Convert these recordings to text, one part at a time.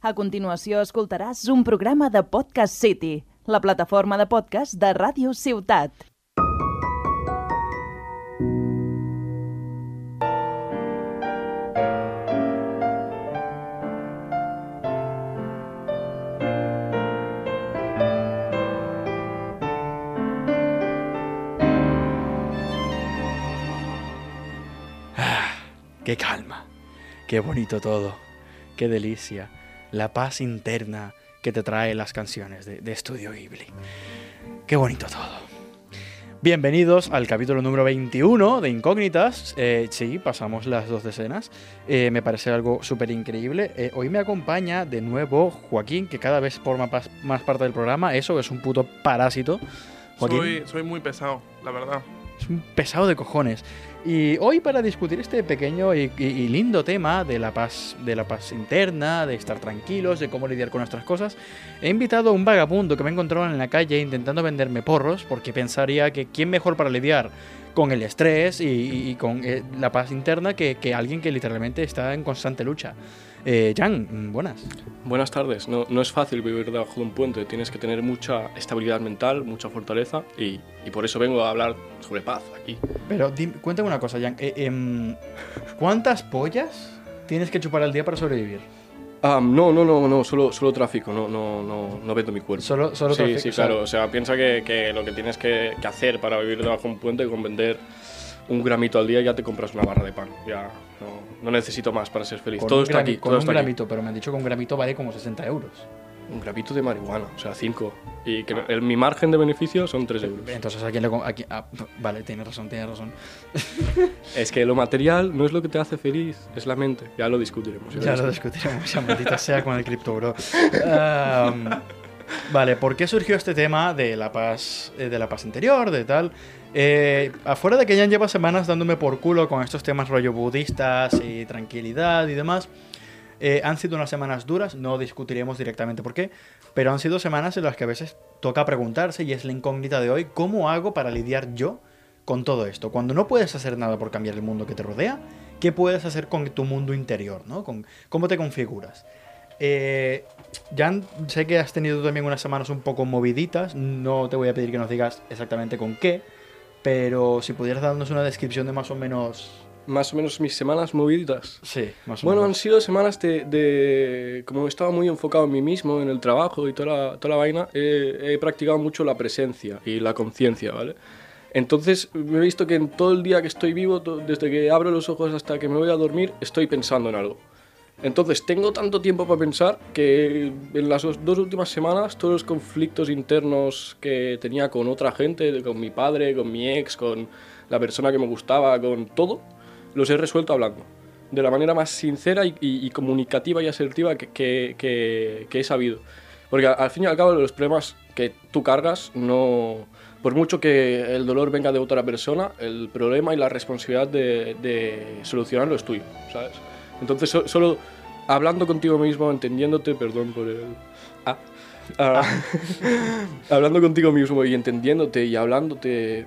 A continuació escoltaràs un programa de Podcast City, la plataforma de podcast de Ràdio Ciutat. Qué calma, qué bonito todo, qué delicia, la paz interna que te trae las canciones de, Estudio Ghibli. Qué bonito todo. Bienvenidos al capítulo número 21 de Incógnitas. Eh, sí, pasamos las dos decenas. Eh, me parece algo súper increíble. Eh, hoy me acompaña de nuevo Joaquín, que cada vez forma más parte del programa. Eso es un puto parásito. Joaquín. Soy muy pesado, la verdad. Pesado de cojones. Y hoy para discutir este pequeño y, lindo tema de la paz, de la paz interna, de estar tranquilos, de cómo lidiar con nuestras cosas, he invitado a un vagabundo que me encontró en la calle intentando venderme porros, porque pensaría que quién mejor para lidiar con el estrés y, con eh, la paz interna que alguien que literalmente está en constante lucha. Eh, Jan, mm, buenas. Buenas tardes. No, no es fácil vivir debajo de un puente. Tienes que tener mucha estabilidad mental, mucha fortaleza y, y por eso vengo a hablar sobre paz aquí. Pero dim- cuéntame una cosa, Jan. eh, em, ¿Cuántas pollas tienes que chupar al día para sobrevivir? Ah, no, no, no, no, solo, solo tráfico, no, no, no, no vendo mi cuerpo. Solo, solo sí, tráfico, sí, claro. O sea, piensa que, que lo que tienes que, que hacer para vivir debajo de un puente con vender un gramito al día ya te compras una barra de pan. Ya no, no necesito más para ser feliz. Con todo está aquí, Con todo un está aquí. pero me han dicho que un gramito vale como 60 euros. Un gramito de marihuana, o sea, 5. Y que el- mi margen de beneficio son 3 euros. Entonces, ¿a quién le... a quién- ah, vale, tienes razón, tienes razón. Es que lo material no es lo que te hace feliz, es la mente. Ya lo discutiremos. Ya lo discutiremos, ya maldita sea con el cripto, bro. vale, ¿por qué surgió este tema de la paz, eh, de la paz interior, de tal? Eh, afuera de que ya lleva semanas dándome por culo con estos temas rollo budistas y tranquilidad y demás, eh, han sido unas semanas duras, no discutiremos directamente por qué, pero han sido semanas en las que a veces toca preguntarse, y es la incógnita de hoy, ¿cómo hago para lidiar yo con todo esto? Cuando no puedes hacer nada por cambiar el mundo que te rodea, ¿qué puedes hacer con tu mundo interior? ¿no? Con, ¿Cómo te configuras? Eh, Jan, sé que has tenido también unas semanas un poco moviditas, no te voy a pedir que nos digas exactamente con qué, pero si pudieras darnos una descripción de más o menos... Más o menos mis semanas moviditas. Sí, más o Bueno, han menos. sido semanas de, de- Como estaba muy enfocado en mí mismo, en el trabajo y toda la, toda la vaina, he, he practicado mucho la presencia y la conciencia, ¿vale? Entonces me he visto que en todo el día que estoy vivo, desde que abro los ojos hasta que me voy a dormir, estoy pensando en algo. Entonces tengo tanto tiempo para pensar que en las dos últimas semanas todos los conflictos internos que tenía con otra gente, con mi padre, con mi ex, con la persona que me gustaba, con todo, los he resuelto hablando. De la manera más sincera y, y- y comunicativa y asertiva que, que- que- que he sabido. Porque al fin y al cabo los problemas que tú cargas no... Por mucho que el dolor venga de otra persona, el problema y la responsabilidad de, de solucionarlo es tuyo, ¿sabes? Entonces so- solo hablando contigo mismo, entendiéndote, perdón por el... Ah, Ah, hablando contigo mismo y entendiéndote y hablándote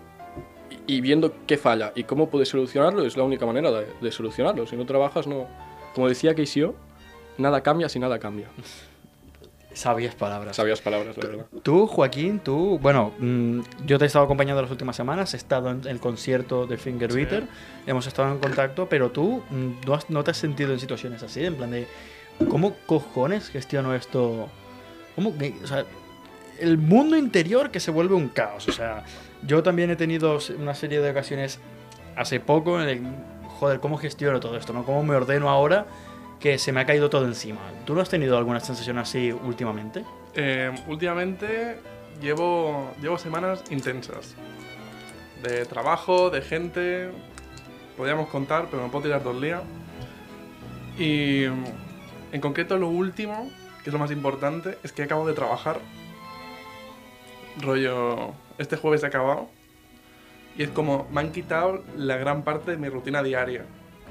y, y viendo qué falla y cómo puedes solucionarlo es la única manera de, de solucionarlo. Si no trabajas, no... Como decía Keisio, nada cambia si nada cambia. Sabias palabras. Sabias palabras, la verdad. Tú, Joaquín, tú, bueno, mm, yo te he estado acompañando las últimas semanas, he estado en el concierto de Finger Sí. Hemos estado en contacto, pero tú mm, no, has- no te has sentido en situaciones así, en plan de, ¿cómo cojones gestiono esto? ¿Cómo que, o sea, el mundo interior que se vuelve un caos, o sea, yo también he tenido una serie de ocasiones hace poco en el, joder, ¿cómo gestiono todo esto? ¿no? ¿Cómo me ordeno ahora que se me ha caído todo encima? ¿Tú no has tenido alguna sensación así últimamente? Eh, últimamente llevo, llevo semanas intensas. De trabajo, de gente. Podríamos contar, pero me puedo tirar todo el día. Y en concreto lo último, que es lo más importante, es que acabo de trabajar. Rollo, este jueves he acabado. Y es como, me han quitado la gran parte de mi rutina diaria,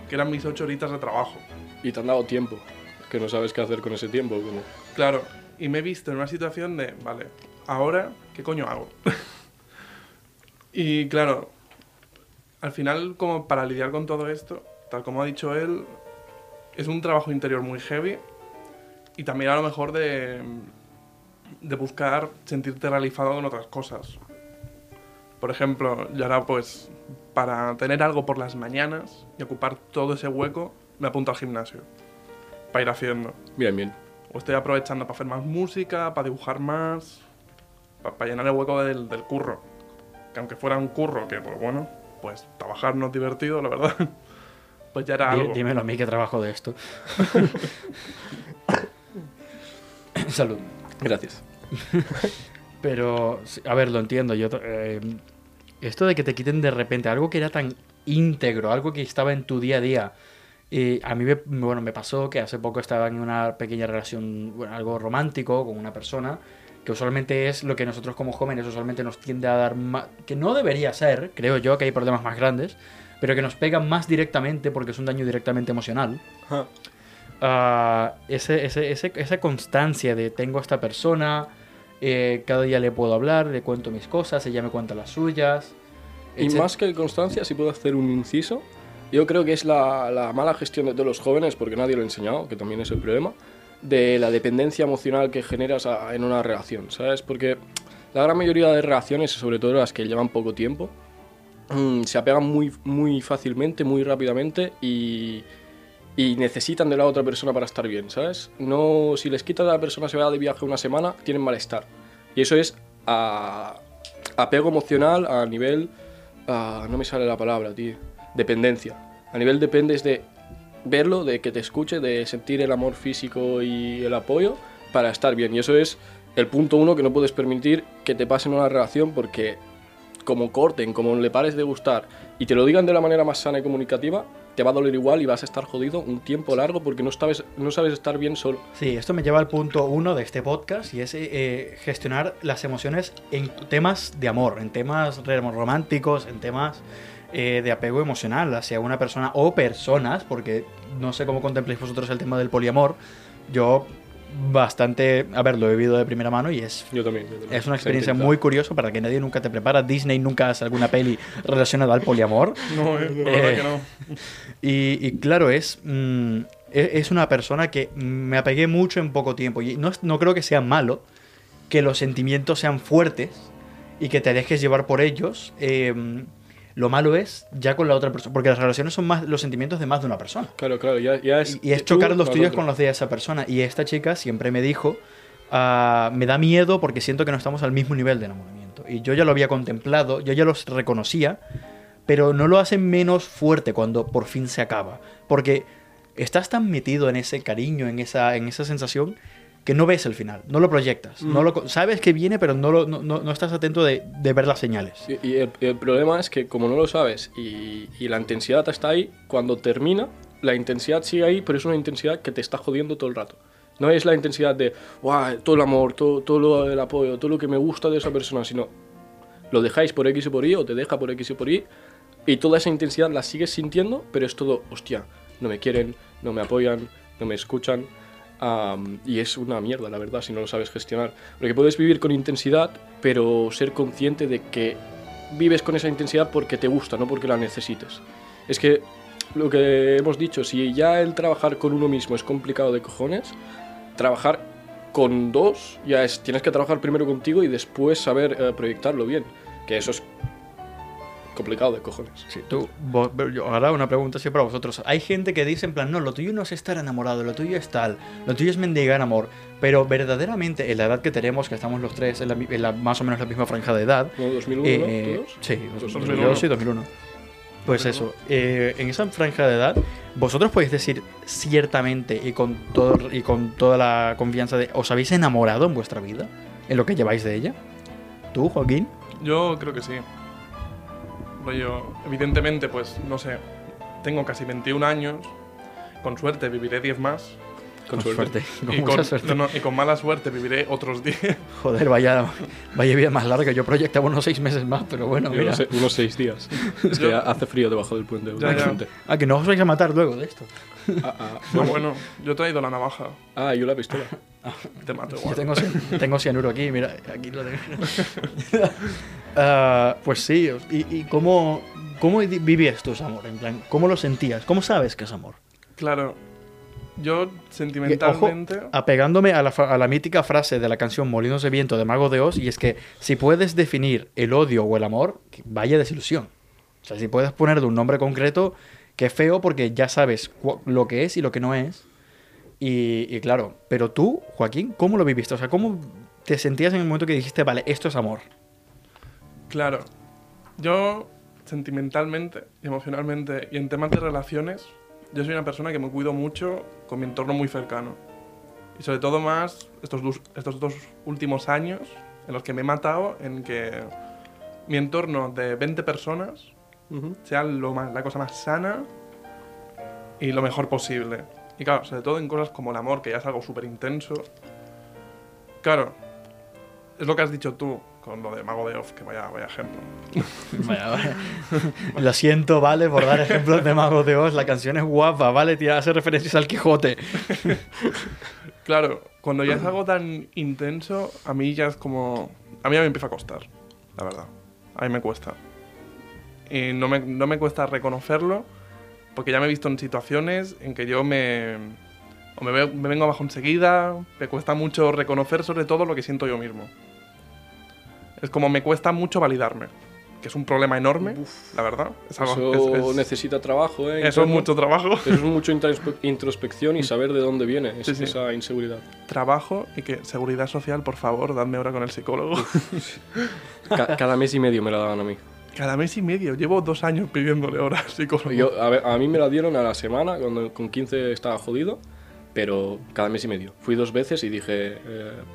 que eran mis ocho horitas de trabajo. Y te han dado tiempo, que no sabes qué hacer con ese tiempo. Claro, y me he visto en una situación de, vale, ahora, ¿qué coño hago? y claro, al final, como para lidiar con todo esto, tal como ha dicho él, es un trabajo interior muy heavy y también a lo mejor de, de buscar sentirte realizado en otras cosas. Por ejemplo, yo ahora pues para tener algo por las mañanas y ocupar todo ese hueco, me apunto al gimnasio. Para ir haciendo. Bien, bien. O estoy aprovechando para hacer más música, para dibujar más, para, llenar el hueco del, del curro. Que aunque fuera un curro que, pues bueno, pues trabajar no es divertido, la verdad. Pues ya era Dí- algo. Dímelo a mí que trabajo de esto. Salud. Gracias. Pero, a ver, lo entiendo. Yo, eh, esto de que te quiten de repente algo que era tan íntegro, algo que estaba en tu día a día. Y a mí, me, bueno, me pasó que hace poco estaba en una pequeña relación, bueno, algo romántico con una persona, que usualmente es lo que nosotros como jóvenes usualmente nos tiende a dar más, que no debería ser, creo yo que hay problemas más grandes, pero que nos pegan más directamente porque es un daño directamente emocional. Ajá. Ah, ese, ese- ese- esa constancia de tengo a esta persona, eh, cada día le puedo hablar, le cuento mis cosas, ella me cuenta las suyas. Y etc. más que constancia, si puedo hacer un inciso, yo creo que es la, la mala gestión de todos los jóvenes, porque nadie lo ha enseñado, que también es el problema, de la dependencia emocional que generas a- en una relación, ¿sabes? Porque la gran mayoría de relaciones, sobre todo las que llevan poco tiempo, mm, se apegan muy, muy fácilmente, muy rápidamente y, y necesitan de la otra persona para estar bien, ¿sabes? No, si les quitas a la persona se va de viaje una semana, tienen malestar. Y eso es a- apego emocional a nivel... ah, no me sale la palabra, tío. Dependencia. A nivel dependes de verlo, de que te escuche, de sentir el amor físico y el apoyo para estar bien. Y eso es el punto uno que no puedes permitir que te pase en una relación porque como corten, como le pares de gustar y te lo digan de la manera más sana y comunicativa, te va a doler igual y vas a estar jodido un tiempo largo porque no sabes, no sabes estar bien solo. Sí, esto me lleva al punto uno de este podcast y es eh, gestionar las emociones en temas de amor, en temas románticos, en temas eh, de apego emocional hacia una persona o personas, porque no sé cómo contempléis vosotros el tema del poliamor. Yo bastante, a ver, lo he vivido de primera mano y es Yo también. yo también. Es una experiencia muy curiosa para que nadie nunca te prepara. Disney nunca hace alguna peli relacionada al poliamor. No, eh, la Eh, verdad que no. Y, y claro, es, mm, e- es una persona que me apegué mucho en poco tiempo. Y no, no creo que sea malo que los sentimientos sean fuertes y que te dejes llevar por ellos. Eh, lo malo es ya con la otra persona. Porque las relaciones son más los sentimientos de más de una persona. Claro, claro, ya, ya es... Y, y es chocar los tuyos con los de esa persona. Y esta chica siempre me dijo, ah, me da miedo porque siento que no estamos al mismo nivel de enamoramiento. Y yo ya lo había contemplado, yo ya los reconocía, pero no lo hace menos fuerte cuando por fin se acaba. Porque estás tan metido en ese cariño, en esa, en esa sensación, que no ves el final, no lo proyectas. No lo, sabes que viene, pero no, lo- no, no- no estás atento de, de ver las señales. Y, y el, el problema es que como no lo sabes y, y la intensidad está ahí, cuando termina, la intensidad sigue ahí, pero es una intensidad que te está jodiendo todo el rato. No es la intensidad de, "Guau, todo el amor, todo, todo lo- el apoyo, todo lo que me gusta de esa persona, sino lo dejáis por X y por Y o te deja por X y por Y y toda esa intensidad la sigues sintiendo, pero es todo, hostia, no me quieren, no me apoyan, no me escuchan. Y es una mierda, la verdad, si no lo sabes gestionar. Porque puedes vivir con intensidad, pero ser consciente de que vives con esa intensidad porque te gusta, no porque la necesites. Es que lo que hemos dicho, si ya el trabajar con uno mismo es complicado de cojones, trabajar con dos ya es, tienes que trabajar primero contigo y después saber eh, proyectarlo bien, que eso es complicado de cojones. Sí, tú, vos- yo ahora una pregunta así para vosotros. Hay gente que dice en plan, no, lo tuyo no es estar enamorado, lo tuyo es tal, lo tuyo es mendigar amor. Pero verdaderamente, en la edad que tenemos, que estamos los tres en la, en la- más o menos la misma franja de edad. ¿No? 2001, eh. Sí, 2001. 2001. sí, 2001. Pues 2001. eso, eh, en esa franja de edad, vosotros podéis decir ciertamente y con, todo, y con toda la confianza de, ¿os habéis enamorado en vuestra vida? ¿En lo que lleváis de ella? ¿Tú, Joaquín? Yo creo que sí. Rollo, evidentemente, pues, no sé, tengo casi 21 años, con suerte viviré 10 más, Con suerte. Con y, mucha con, suerte. no, no, y con mala suerte viviré otros 10. Joder, vaya, vaya vida más larga. Yo proyectaba unos seis meses más, pero bueno, Yo mira. no sé, unos seis días. Es que Yo- hace frío debajo del puente. Ya, ya. Ah, que no os vais a matar luego de esto. Ah, ah, No, bueno, yo he traído la navaja, ah, yo la pistola. te mato Yo igual. tengo, cian- tengo cianuro aquí, mira, aquí lo tengo. Ah, pues sí, ¿y, y cómo, cómo vivías tú ese amor? En plan, ¿cómo lo sentías? ¿Cómo sabes que es amor? Claro, Yo Ojo, sentimentalmente... apegándome a la, fa- a la mítica frase de la canción Molinos de Viento de Mago de Oz, y es que si puedes definir el odio o el amor, vaya desilusión. O sea, si puedes ponerle un nombre concreto, que feo porque ya sabes lo que es y lo que no es. Y, y claro, pero tú, Joaquín, ¿cómo lo viviste? O sea, ¿cómo te sentías en el momento que dijiste, vale, esto es amor? Claro, yo sentimentalmente y emocionalmente y en temas de relaciones, yo soy una persona que me cuido mucho con mi entorno muy cercano. Y sobre todo más estos dos, estos dos últimos años en los que me he matado en que mi entorno de 20 personas Ujú. sea lo más, la cosa más sana y lo mejor posible. Y claro, sobre todo en cosas como el amor, que ya es algo súper intenso. Claro, es lo que has dicho tú con lo de Mago de Oz, que vaya, vaya ejemplo. Vaya, vaya. Lo siento, vale, por dar ejemplos de Mago de Oz. La canción es guapa, vale, tira hace referencias al Quijote. Claro, cuando ya es algo tan intenso, a mí ya es como... A mí ya me empieza a costar, la verdad. A mí me cuesta. Y no me, no me cuesta reconocerlo, porque ya me he visto en situaciones en que yo me... O me, veo- me vengo abajo enseguida, me cuesta mucho reconocer sobre todo lo que siento yo mismo. Es como me cuesta mucho validarme, que es un problema enorme, la verdad. Es algo, Eso es- es- necesita trabajo, ¿eh? eso es mucho trabajo. Eso es mucho introspe- introspección y saber de dónde viene es- Sí, sí. esa inseguridad. trabajo y que seguridad social, por favor, dadme hora con el psicólogo. Ca- cada mes y medio me la daban a mí. Cada mes y medio. Llevo dos años pidiéndole horas psicólogo. Yo, a, ver, a mí me la dieron a la semana, cuando con 15 estaba jodido, pero cada mes y medio. Fui dos veces y dije,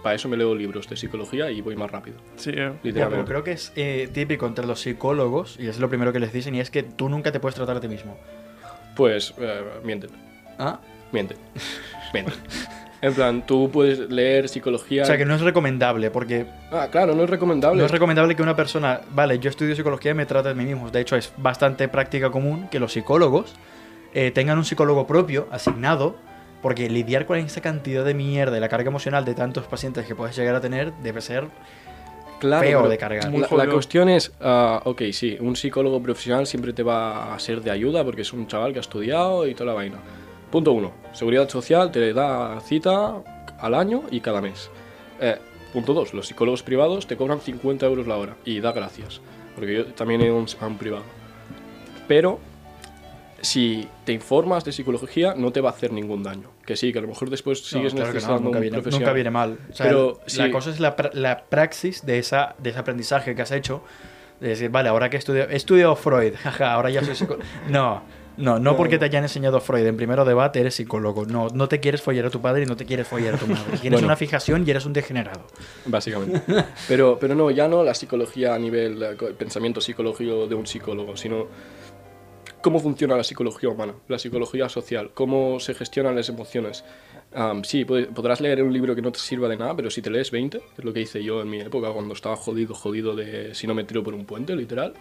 para eso me leo libros de psicología y voy más rápido. Sí, eh. Ya, pero Literalmente. creo que es eh, típico entre los psicólogos, y es lo primero que les dicen, y es que tú nunca te puedes tratar a ti mismo. Pues, eh, mienten, ¿Ah? mienten, mienten. En plan, tú puedes leer psicología... O sea, que no es recomendable, porque Ah, claro, no es recomendable. no es recomendable que una persona, vale, yo estudio psicología y me trate a mí mismo. De hecho, es bastante práctica común que los psicólogos eh, tengan un psicólogo propio, asignado, porque lidiar con esa cantidad de mierda y la carga emocional de tantos pacientes que puedes llegar a tener debe ser claro, feo de cargar. La, la cuestión es, ah, ok, sí, un psicólogo profesional siempre te va a ser de ayuda porque es un chaval que ha estudiado y toda la vaina. Punto uno, seguridad social te da cita al año y cada mes. Eh, punto dos, los psicólogos privados te cobran 50 euros la hora y da gracias, porque yo también he ido a un privado. Pero si te informas de psicología no te va a hacer ningún daño. Que sí, que a lo mejor después sigues No, claro que no, necesitando nunca, un viene, nunca viene mal. O sea, Pero la cosa es la, la praxis de, esa, de ese aprendizaje que has hecho. De decir, vale, ahora que he estudiado, he estudiado Freud, jaja, ahora ya soy psicólogo. No, no, no porque te hayan enseñado Freud en primero debate eres psicólogo. No, no te quieres follar a tu padre y no te quieres follar a tu madre. Tienes Bueno. una fijación y eres un degenerado. Básicamente. Pero, pero no, ya no la psicología a nivel eh, pensamiento psicológico de un psicólogo, sino cómo funciona la psicología humana, la psicología social, cómo se gestionan las emociones. Sí, pod- podrás leer un libro que no te sirva de nada, pero si te lees 20, que es lo que hice yo en mi época cuando estaba jodido, jodido de si no me tiro por un puente, literal,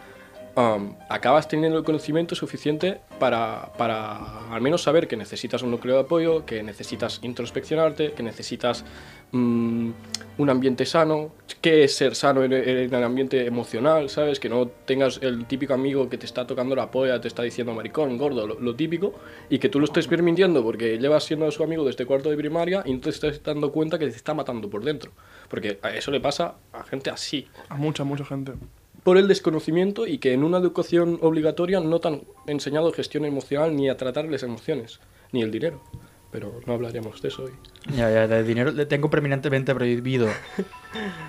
am, acabas teniendo el conocimiento suficiente para, para al menos saber que necesitas un núcleo de apoyo, que necesitas introspeccionarte, que necesitas mm, un ambiente sano, qué es ser sano en, en el ambiente emocional, ¿sabes? Que no tengas el típico amigo que te está tocando la polla, te está diciendo maricón, gordo, lo, lo típico, y que tú lo estés permitiendo porque llevas siendo su amigo desde cuarto de primaria y no te estás dando cuenta que te está matando por dentro. Porque a eso le pasa a gente así A mucha, mucha gente. Por el desconocimiento y que en una educación obligatoria no te han enseñado gestión emocional ni a tratar las emociones, ni el dinero. Pero no hablaremos de eso hoy. Ya, ya, de dinero. Le tengo permanentemente prohibido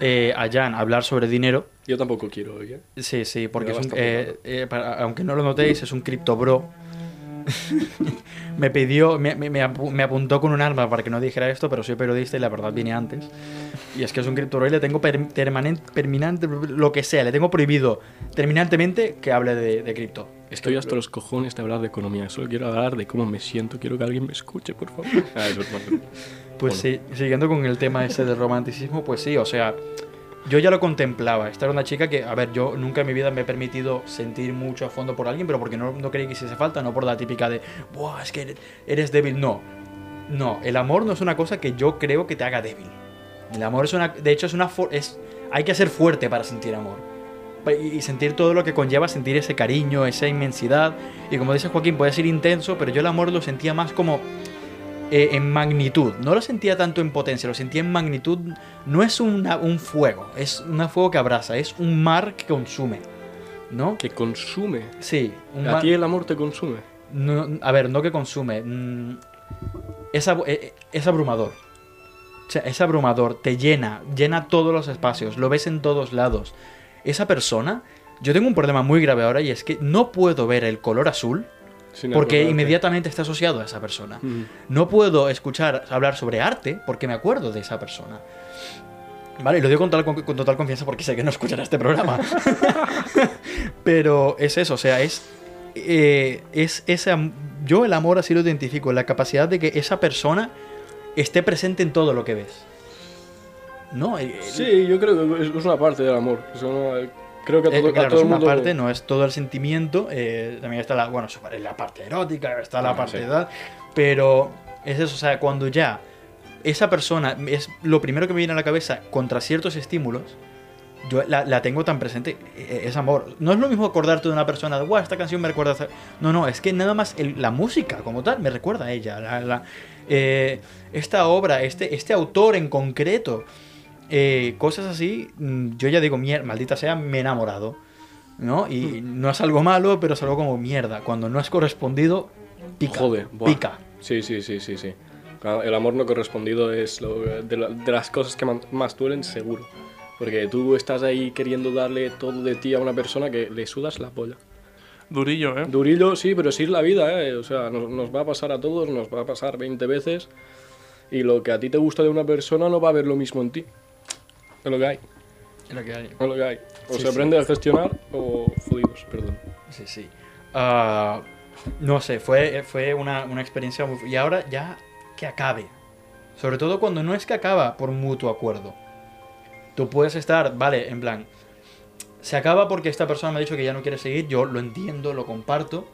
eh, a Jan hablar sobre dinero. Yo tampoco quiero hoy, ¿eh? Sí, sí, porque es un- eh, eh, para- aunque no lo notéis, es un cripto bro. me pidió, me, me- me apu- me apuntó con un arma para que no dijera esto, pero soy periodista y la verdad vine antes. Y es que es un cripto bro y le tengo per- permanente, permanente, lo que sea, le tengo prohibido terminantemente que hable de, de cripto. Estoy hasta los cojones de hablar de economía. Solo quiero hablar de cómo me siento. Quiero que alguien me escuche, por favor. Ah. Pues sí, siguiendo con el tema ese del romanticismo, pues sí, o sea, yo ya lo contemplaba. Esta era una chica que, a ver, yo nunca en mi vida me he permitido sentir mucho a fondo por alguien, pero porque no, no creí que hiciese falta, no por la típica de, Buah, es que eres, débil. No, no, el amor no es una cosa que yo creo que te haga débil. El amor es una, de hecho, es una, es, hay que ser fuerte para sentir amor. Y sentir todo lo que conlleva sentir ese cariño, esa inmensidad. Y como dice Joaquín, puede ser intenso, pero yo el amor lo sentía más como eh, en magnitud. No lo sentía tanto en potencia, lo sentía en magnitud. No es una- un fuego, es un fuego que abraza, es un mar que consume. ¿No? Que consume. Sí, un A mar- ti el amor te consume. no, a ver, no que consume. mm, es, ab- eh, es abrumador. O sea, es abrumador, te llena, llena todos los espacios, lo ves en todos lados. Esa persona, yo tengo un problema muy grave ahora y es que no puedo ver el color azul sin porque acordarte. inmediatamente está asociado a esa persona. Mm. No puedo escuchar hablar sobre arte porque me acuerdo de esa persona. Vale, lo digo con, tal- con- con total confianza porque sé que no escuchará este programa. Pero es eso, o sea, es. eh, es ese. am- Yo el amor así lo identifico, la capacidad de que esa persona esté presente en todo lo que ves. ¿No? Eh, Sí, yo creo que es es una parte del amor. Es una- creo que a eh, todo, a claro, todo es el una mundo. parte, no es todo el sentimiento. eh, también está la, bueno, la parte erótica, está la Ah, parte sí. de tal. Pero es eso, o sea, cuando ya esa persona es lo primero que me viene a la cabeza contra ciertos estímulos, yo la, la tengo tan presente, eh, es amor. No es lo mismo acordarte de una persona, de, guau, esta canción me recuerda a... No, no, es que nada más el- la música como tal me recuerda a ella. la- la- eh, esta obra, este, este autor en concreto, eh, cosas así, mm, yo ya digo, mier- maldita sea, me he enamorado. ¿No? Y no es algo malo, pero es algo como mierda. Cuando no es correspondido, pica. Joder, buah. pica. Sí, sí, sí, sí, sí. Claro, El amor no correspondido es lo- de, la- de las cosas que más duelen, seguro. Porque tú estás ahí queriendo darle todo de ti a una persona que le sudas la polla. Durillo, ¿eh? Durillo, sí, pero sí es la vida, ¿eh? O sea, nos, nos va a pasar a todos, nos va a pasar 20 veces. Y lo que a ti te gusta de una persona no va a haber lo mismo en ti. Es lo que hay, Es lo que hay. es lo que hay. O Sí, se sí. aprende a gestionar o jodidos, perdón. Sí, sí. Ah, no sé, fue, fue una, una experiencia muy... Y ahora ya que acabe. Sobre todo cuando no es que acaba por mutuo acuerdo. Tú puedes estar, vale, en plan... Se acaba porque esta persona me ha dicho que ya no quiere seguir, yo lo entiendo, lo comparto.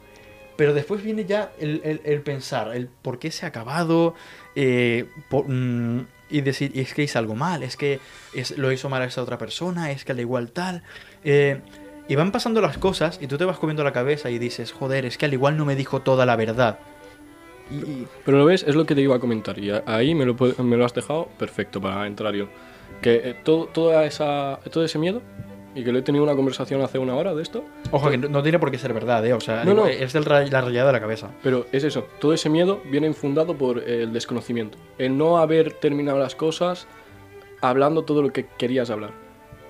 Pero después viene ya el, el- el pensar, el por qué se ha acabado, eh, por- mm, y decir, es que hice algo mal, es que es- lo hizo mal a esa otra persona, es que al igual tal. eh, y van pasando las cosas y tú te vas comiendo la cabeza y dices, joder, es que al igual no me dijo toda la verdad. Pero lo ves, es lo que te iba a comentar. Y ahí me lo, pu- me lo has dejado perfecto para entrar yo. Que eh, todo, toda esa, todo ese miedo, y que lo he tenido una conversación hace una hora de esto, ojo, que no, no tiene por qué ser verdad, ¿eh? O sea, No, no. es del la rayada de la cabeza. pero es eso, todo ese miedo viene infundado por el desconocimiento. El no haber terminado las cosas hablando todo lo que querías hablar.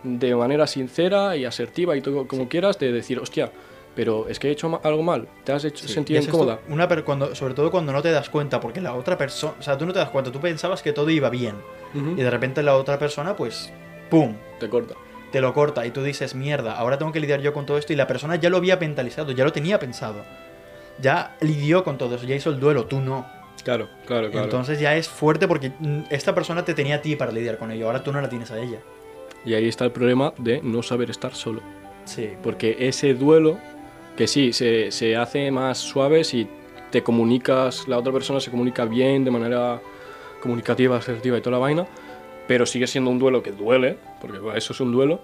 De manera sincera y asertiva y todo como quieras, de decir, hostia, pero es que he hecho algo mal, te has hecho Sí, sentir esto, incómoda. una per- cuando, sobre todo cuando no te das cuenta, porque la otra persona, o sea, tú no te das cuenta, tú pensabas que todo iba bien. Y de repente la otra persona, pues, ¡pum! Te corta. Te lo corta y tú dices, mierda, ahora tengo que lidiar yo con todo esto y la persona ya lo había mentalizado, ya lo tenía pensado. Ya lidió con todo eso, ya hizo el duelo, tú no. Claro, claro, claro. Entonces ya es fuerte porque mm, esta persona te tenía a ti para lidiar con ello, ahora tú no la tienes a ella. y ahí está el problema de no saber estar solo. Sí. Porque ese duelo, que sí, se, se hace más suave si te comunicas, la otra persona se comunica bien, de manera comunicativa, asertiva y toda la vaina, pero sigue siendo un duelo que duele, porque bueno, eso es un duelo.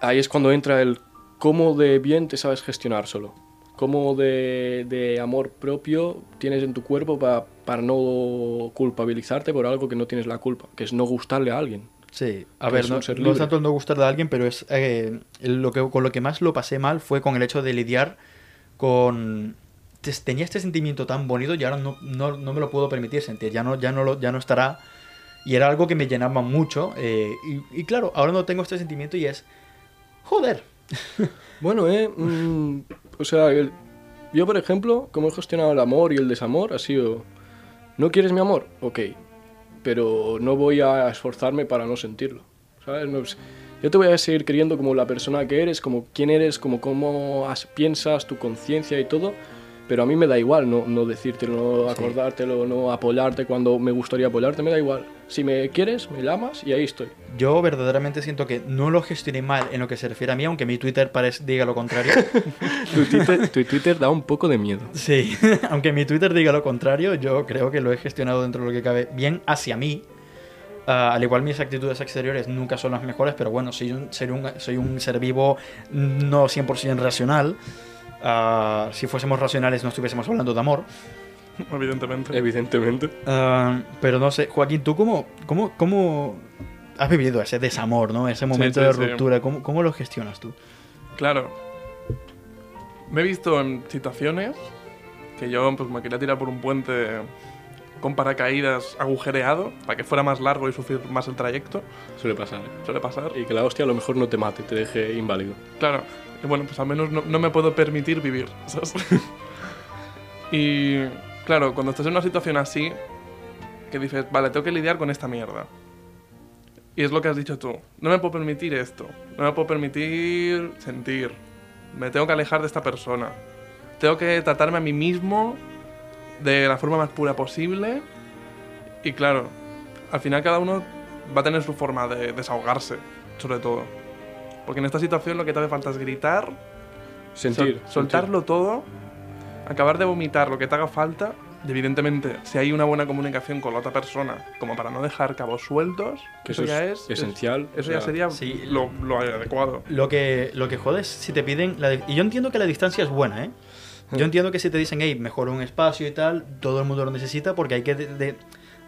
Ahí es cuando entra el cómo de bien te sabes gestionar solo. Cómo de, de amor propio tienes en tu cuerpo pa- para no culpabilizarte por algo que no tienes la culpa, que es no gustarle a alguien. Sí, a ver, no, no es tanto el no gustarle a alguien, pero es eh, lo que, con lo que más lo pasé mal fue con el hecho de lidiar con... te- Tenía este sentimiento tan bonito y ahora no, no, no me lo puedo permitir sentir, ya no, ya no, lo, ya no estará. Y era algo que me llenaba mucho. eh, y, y claro, ahora no tengo este sentimiento y es... Joder. Bueno, eh, mm, o sea, el- yo por ejemplo, como he gestionado el amor y el desamor, ha sido, ¿no quieres mi amor? Ok, pero no voy a esforzarme para no sentirlo, ¿sabes? No, es- yo te voy a seguir queriendo como la persona que eres, como quién eres, como cómo has- piensas, tu conciencia y todo, pero a mí me da igual no, no decírtelo, no acordártelo, no apoyarte cuando me gustaría apoyarte, me da igual. Si me quieres, me llamas y ahí estoy. Yo verdaderamente siento que no lo gestioné mal en lo que se refiere a mí, aunque mi Twitter parece, diga lo contrario. Tu Twitter, tu Twitter da un poco de miedo. Sí, aunque mi Twitter diga lo contrario, yo creo que lo he gestionado dentro de lo que cabe bien hacia mí. Ah, al igual mis actitudes exteriores nunca son las mejores, pero bueno, soy un, soy un, soy un ser vivo no 100% racional. Ah, si fuésemos racionales no estuviésemos hablando de amor. evidentemente. Evidentemente. Ah, pero no sé, Joaquín, ¿tú cómo, cómo, cómo has vivido ese desamor, ¿no? Ese momento sí, de sí. ruptura, ¿cómo, cómo lo gestionas tú? Claro. Me he visto en situaciones que yo pues, me quería tirar por un puente con paracaídas agujereado para que fuera más largo y sufrir más el trayecto. Suele pasar. ¿eh? Suele pasar. Y que la hostia a lo mejor no te mate, te deje inválido. Claro. Y bueno, pues al menos no, no me puedo permitir vivir. ¿sabes? y claro, cuando estás en una situación así, que dices, vale, tengo que lidiar con esta mierda. Y es lo que has dicho tú. No me puedo permitir esto. No me puedo permitir sentir. Me tengo que alejar de esta persona. Tengo que tratarme a mí mismo de la forma más pura posible. Y claro, al final cada uno va a tener su forma de desahogarse, sobre todo. Porque en esta situación lo que te hace falta es gritar, Sentir. sol- soltarlo todo, acabar de vomitar lo que te haga falta. Y evidentemente, si hay una buena comunicación con la otra persona, como para no dejar cabos sueltos, Que eso, eso ya es es, esencial, es- eso o ya sería sí. lo, lo adecuado. Lo que, lo que jode es si te piden... La y yo entiendo que la distancia es buena, ¿eh? Yo entiendo que si te dicen, hey, mejor un espacio y tal, todo el mundo lo necesita porque hay que de- de-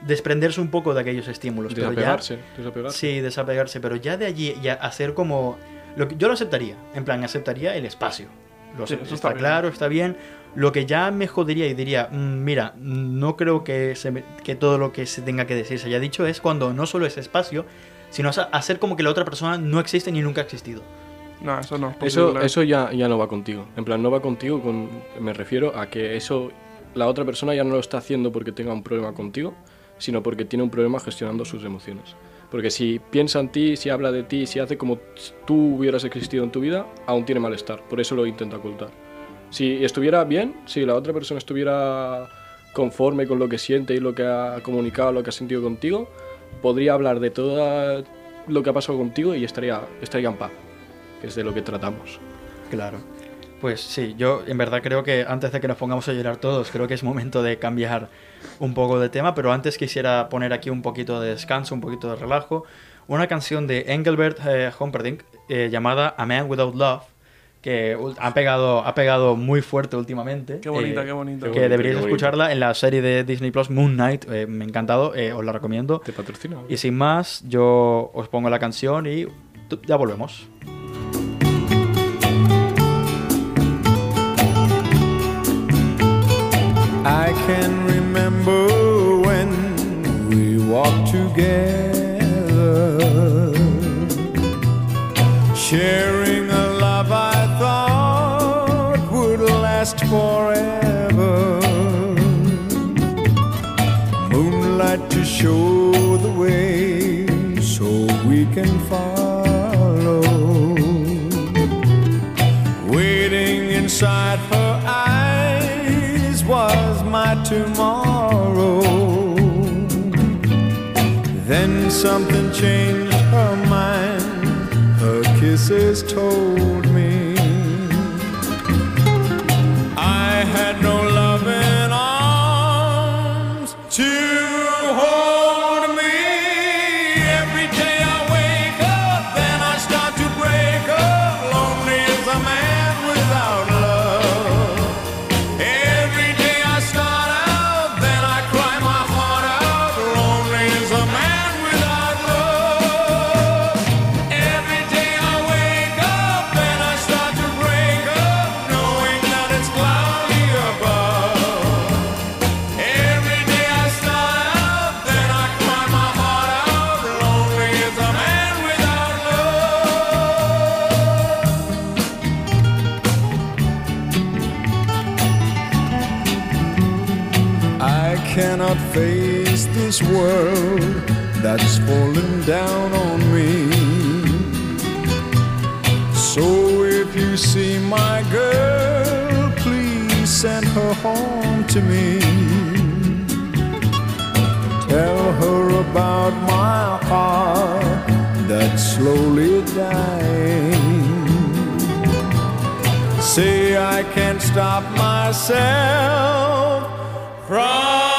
desprenderse un poco de aquellos estímulos. Pero ya- Desapegarse. Desapegarse. Sí, desapegarse, pero ya de allí ya hacer como lo que yo lo aceptaría, en plan aceptaría el espacio. Lo Sí, está, claro, está bien. Lo que ya me jodería y diría, "Mm, mira, no creo que, se me- que todo lo que se tenga que decir se haya dicho es cuando no solo es espacio, sino hacer como que la otra persona no existe ni nunca ha existido. No, eso no es Eso, eso ya, ya no va contigo. En plan, no va contigo, con, me refiero a que eso la otra persona ya no lo está haciendo porque tenga un problema contigo, sino porque tiene un problema gestionando sus emociones. Porque si piensa en ti, si habla de ti, si hace como tú hubieras existido en tu vida, aún tiene malestar. Por eso lo intenta ocultar. Si estuviera bien, si la otra persona estuviera conforme con lo que siente y lo que ha comunicado, lo que ha sentido contigo, podría hablar de todo lo que ha pasado contigo y estaría, estaría en paz, que es de lo que tratamos. Claro. Pues sí, yo en verdad creo que antes de que nos pongamos a llorar todos, creo que es momento de cambiar un poco de tema, pero antes quisiera poner aquí un poquito de descanso, un poquito de relajo, una canción de Engelbert eh, Humperdinck eh, llamada A Man Without Love, que ha pegado, ha pegado muy fuerte últimamente. Qué bonita, eh, qué bonita. Que bonito, deberíais qué bonito. escucharla en la serie de Disney Plus Moon Knight, eh, me ha encantado, eh, os la recomiendo. ¿Te patrocina? Y sin más, yo os pongo la canción y ya volvemos. Can remember when we walked together, sharing a love I thought would last forever. Moonlight to show the way so we can follow waiting inside my tomorrow. Then something changed her mind, her kisses told fallen down on me. So if you see my girl, please send her home to me. Tell her about my heart that's slowly dying. Say I can't stop myself from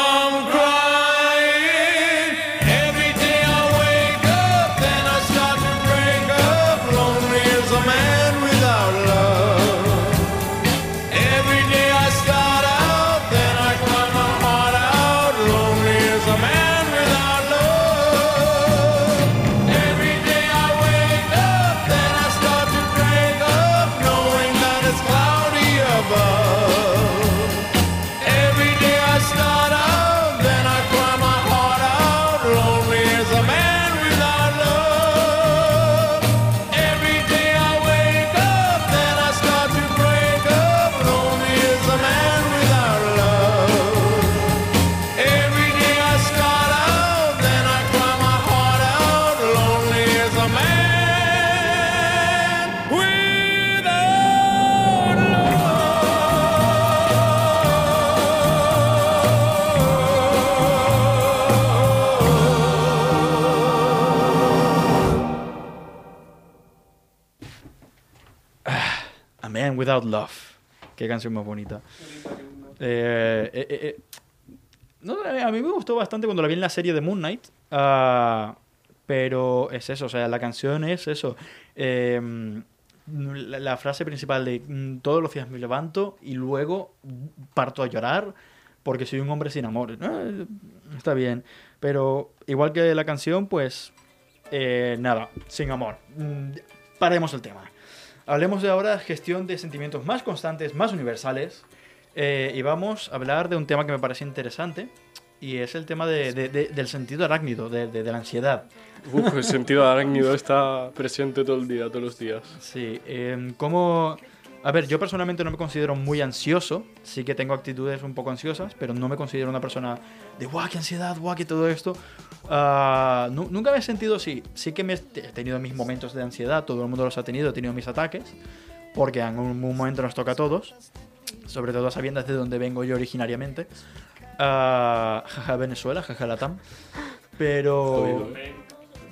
Without Love. Qué canción más bonita. Eh, eh, eh, a mí me gustó bastante cuando la vi en la serie de Moon Knight. ah, pero es eso, o sea, la canción es eso. eh, la, la frase principal de mm, todos los días me levanto y luego parto a llorar porque soy un hombre sin amor. Eh, está bien. Pero igual que la canción, pues nada, sin amor. Mm, Paremos el tema. Hablemos de ahora gestión de sentimientos más constantes, más universales. eh, y vamos a hablar de un tema que me parece interesante. Y es el tema de- de- de- del sentido arácnido, de, la ansiedad. Uf, el sentido arácnido está presente todo el día, todos los días. Sí, em, ¿cómo...? A ver, yo personalmente no me considero muy ansioso. Sí que tengo actitudes un poco ansiosas, pero no me considero una persona de guau, qué ansiedad, guau, qué todo esto. Ah, nu- nunca me he sentido así. Sí que me he tenido mis momentos de ansiedad, todo el mundo los ha tenido, he tenido mis ataques, porque en un, un momento nos toca a todos, sobre todo sabiendo de dónde vengo yo originariamente. Ah, jaja, Venezuela, jaja, Latam. Pero...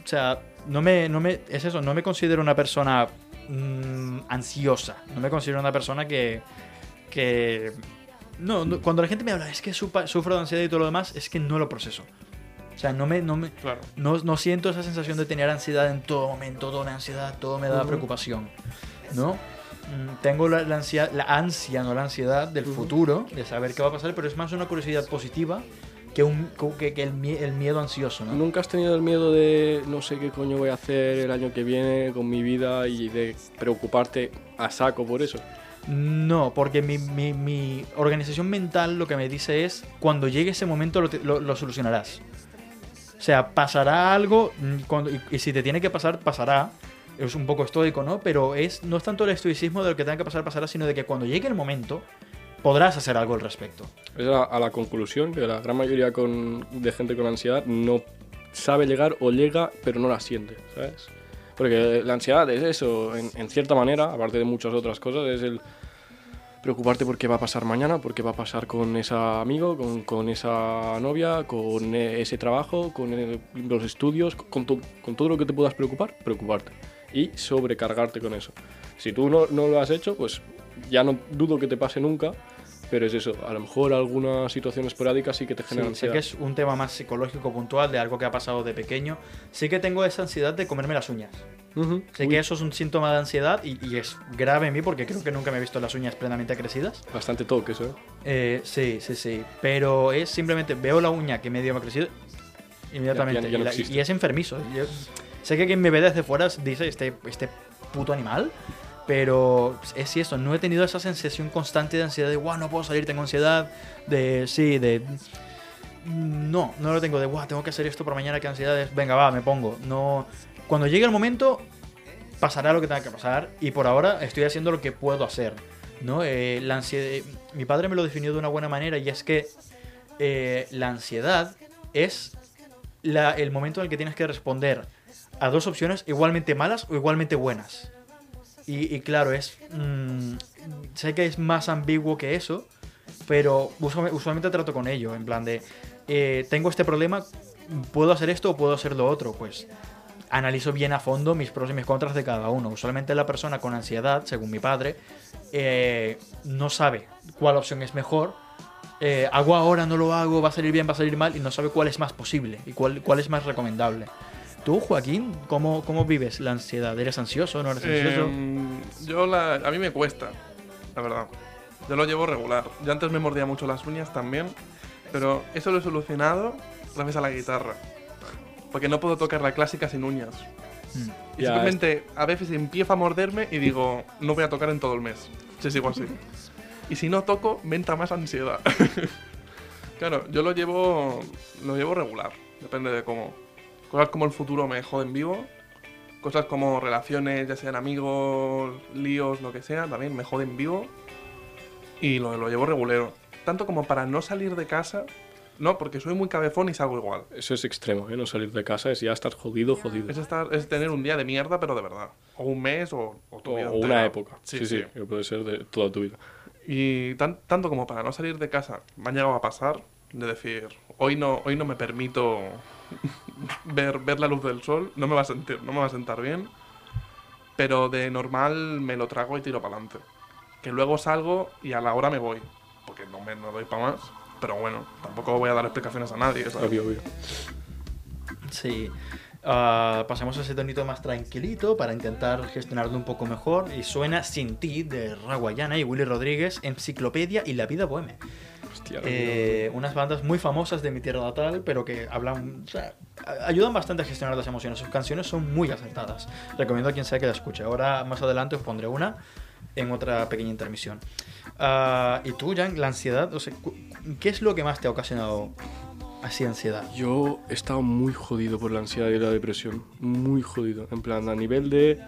O sea, no me, no me, es eso, no me considero una persona mm, ansiosa. No me considero una persona que, que no, no, cuando la gente me habla, es que supa- sufro de ansiedad y todo lo demás, es que no lo proceso. O sea, no me, no me, Claro. no, no siento esa sensación de tener ansiedad en todo momento, toda una ansiedad, todo me da Ujú. preocupación, ¿no? Mm, Tengo la, la ansia, la ansia, no la ansiedad del futuro, de saber qué va a pasar, pero es más una curiosidad positiva que, un, que, que el, mie- el miedo ansioso, ¿no? ¿Nunca has tenido el miedo de no sé qué coño voy a hacer el año que viene con mi vida y de preocuparte a saco por eso? No, porque mi, mi- mi organización mental lo que me dice es, cuando llegue ese momento lo, te- lo- lo solucionarás. O sea, pasará algo, mm, cuando- y, y si te tiene que pasar, pasará. Es un poco estoico, ¿no? Pero es, no es tanto el estoicismo de lo que tenga que pasar, pasará, sino de que cuando llegue el momento, podrás hacer algo al respecto. Es a, a la conclusión que la gran mayoría con- de gente con ansiedad no sabe llegar o llega, pero no la siente, ¿sabes? Porque la ansiedad es eso, en, en cierta manera, aparte de muchas otras cosas, es el preocuparte por qué va a pasar mañana, por qué va a pasar con ese amigo, con, con esa novia, con eh, ese trabajo, con eh, los estudios, con, con todo lo que te puedas preocupar, preocuparte y sobrecargarte con eso. Si tú no, no lo has hecho, pues ya no dudo que te pase nunca, pero es eso, a lo mejor alguna situación esporádica sí que te Sí, genera sé ansiedad. que es un tema más psicológico puntual de algo que ha pasado de pequeño. Sí que tengo esa ansiedad de comerme las uñas. Ujú. Sé que eso es un síntoma de ansiedad y, y es grave en mí porque creo que nunca me he visto las uñas plenamente crecidas. Bastante toque eso, ¿eh? Eh, sí, sí, sí. Pero es simplemente veo la uña que medio me ha crecido inmediatamente. Ya- ya no y, la- y es enfermizo. Yo sé que quien me ve desde fuera dice este, este puto animal. Pero es eso, no he tenido esa sensación constante de ansiedad de, guau, no puedo salir, tengo ansiedad. De, sí, de. No, no lo tengo de, guau, tengo que hacer esto por mañana, qué ansiedad es. Venga, va, me pongo. No. Cuando llegue el momento, pasará lo que tenga que pasar y por ahora estoy haciendo lo que puedo hacer. ¿no? Eh, la ansiedad, mi padre me lo definió de una buena manera y es que eh, la ansiedad es la- el momento en el que tienes que responder a dos opciones igualmente malas o igualmente buenas. Y, y claro, es mm, sé que es más ambiguo que eso, pero usualmente, usualmente trato con ello, en plan de, eh, tengo este problema, ¿puedo hacer esto o puedo hacer lo otro? Pues analizo bien a fondo mis pros y mis contras de cada uno. Usualmente la persona con ansiedad, según mi padre, eh, no sabe cuál opción es mejor. Eh, hago ahora, no lo hago, va a salir bien, va a salir mal, y no sabe cuál es más posible y cuál, cuál es más recomendable. Tú, Joaquín, ¿cómo, cómo vives la ansiedad? ¿Eres ansioso? ¿No eres ansioso? Em, yo la, a mí me cuesta, la verdad. Yo lo llevo regular. Yo antes me mordía mucho las uñas también, pero eso lo he solucionado gracias a la guitarra. Porque no puedo tocar la clásica sin uñas. Mm. Y Ya, simplemente a veces empiezo a morderme y digo, no voy a tocar en todo el mes. Si sigo así. Y si no toco, me entra más ansiedad. claro, yo lo llevo, lo llevo regular. Depende de cómo. Cosas como el futuro me joden vivo. Cosas como relaciones, ya sean amigos, líos, lo que sea, también me joden vivo. Y lo, lo llevo regulero. Tanto como para no salir de casa. No, porque soy muy cabezón y salgo igual. Eso es extremo, ¿eh? No salir de casa es ya estar jodido, jodido. Es, estar, es tener un día de mierda, pero de verdad. O un mes o, o tu O, vida o entera. una época. Sí, Sí, sí, que puede ser de toda tu vida. Y tan- tanto como para no salir de casa, me han llegado a pasar de decir, hoy no, hoy no me permito ver, ver la luz del sol, no me va a sentir, no me va a sentar bien, pero de normal me lo trago y tiro para adelante. que luego salgo y a la hora me voy. Porque no me no doy para más. Pero bueno, tampoco voy a dar explicaciones a nadie. ¿sabes? Obvio, obvio. Sí. Ah, pasemos a ese tonito más tranquilito para intentar gestionarlo un poco mejor. Y suena Sin ti de Raguayana y Willy Rodríguez, Enciclopedia y La Vida Boheme. Hostia, Eh, unas bandas muy famosas de mi tierra natal, pero que hablan, o sea, ayudan bastante a gestionar las emociones. Sus canciones son muy acertadas. Recomiendo a quien sea que la escuche. Ahora, más adelante, os pondré una en otra pequeña intermisión. Ah, y tú, Jan, la ansiedad, o sea, ¿qué es lo que más te ha ocasionado así ansiedad? Yo he estado muy jodido por la ansiedad y la depresión. Muy jodido. En plan, a nivel de.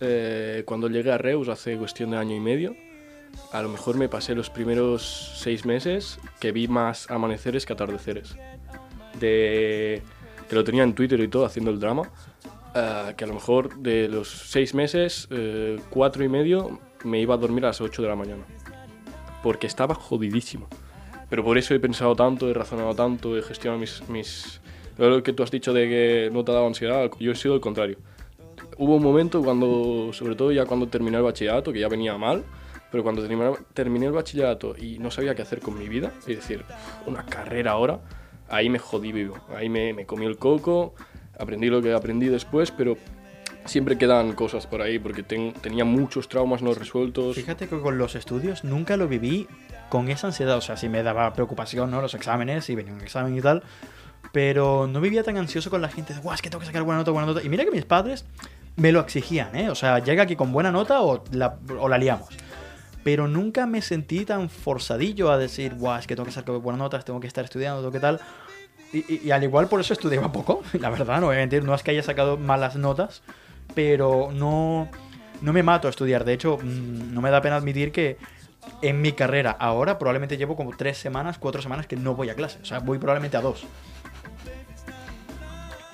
eh, cuando llegué a Reus hace cuestión de año y medio, a lo mejor me pasé los primeros seis meses que vi más amaneceres que atardeceres. De. que lo tenía en Twitter y todo haciendo el drama. eh, que a lo mejor de los seis meses, eh, cuatro y medio, me iba a dormir a las 8 de la mañana. Porque estaba jodidísimo. Pero por eso he pensado tanto, he razonado tanto, he gestionado mis... mis... Lo que tú has dicho de que no te ha dado ansiedad, yo he sido el contrario. Hubo un momento cuando, sobre todo ya cuando terminé el bachillerato, que ya venía mal, pero cuando terminé, el bachillerato y no sabía qué hacer con mi vida, es decir, una carrera ahora, ahí me jodí vivo. Ahí me, me comí el coco, aprendí lo que aprendí después, pero siempre quedan cosas por ahí porque ten- tenía muchos traumas no resueltos. Fíjate que con los estudios nunca lo viví con esa ansiedad. O sea, sí me daba preocupación, ¿no? Los exámenes, y venía un examen y tal. Pero no vivía tan ansioso con la gente de, guau, es que tengo que sacar buena nota, buena nota. Y mira que mis padres me lo exigían, ¿eh? O sea, llega aquí con buena nota o la, o la liamos. Pero nunca me sentí tan forzadillo a decir, guau, es que tengo que sacar buenas notas, tengo que estar estudiando, tengo que tal. Y, al igual por eso estudiaba poco, la verdad, no voy a no es que haya sacado malas notas, pero no, no me mato a estudiar. De hecho, mm, no me da pena admitir que en mi carrera ahora probablemente llevo como tres semanas, cuatro semanas que no voy a clase. O sea, voy probablemente a dos.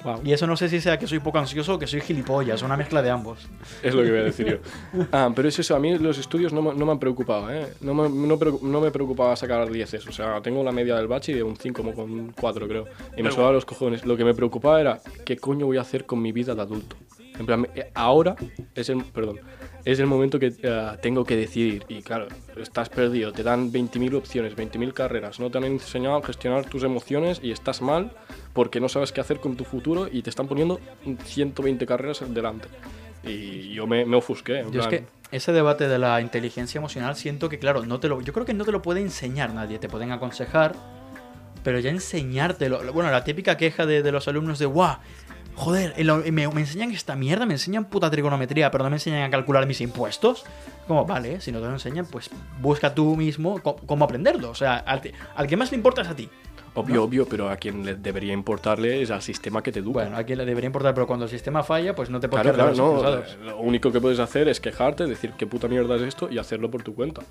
Wow. Y eso no sé si sea que soy poco ansioso o que soy gilipollas, una mezcla de ambos. Es lo que voy a decir yo. Ah, pero es eso, a mí los estudios no, me- no me han preocupado, ¿eh? No me, no, me preocupaba sacar 10, o sea, tengo la media del bachi de un 5 como con un 4 creo. Y me Pero sobaba los cojones. Lo que me preocupaba era, ¿qué coño voy a hacer con mi vida de adulto? En plan, eh, ahora es el, perdón, es el momento que eh, tengo que decidir. Y claro, estás perdido, te dan 20.000 opciones, 20.000 carreras, no te han enseñado a gestionar tus emociones y estás mal porque no sabes qué hacer con tu futuro y te están poniendo 120 carreras delante. Y yo me, me ofusqué. en Yo es plan, que ese debate de la inteligencia emocional siento que, claro, no te lo, yo creo que no te lo puede enseñar nadie. Te pueden aconsejar, pero ya enseñártelo. Bueno, la típica queja de, de los alumnos de, guau, joder, me, me enseñan esta mierda, me enseñan puta trigonometría, pero no me enseñan a calcular mis impuestos. Como, vale, si no te lo enseñan, pues busca tú mismo cómo aprenderlo. O sea, al, al que más le importa es a ti. Obvio, obvio, pero a quien le debería importarle es al sistema que te educa. Bueno, a quien le debería importar, pero cuando el sistema falla, pues no te puedes claro, claro, no. Lo único que puedes hacer es quejarte, decir qué puta mierda es esto y hacerlo por tu cuenta.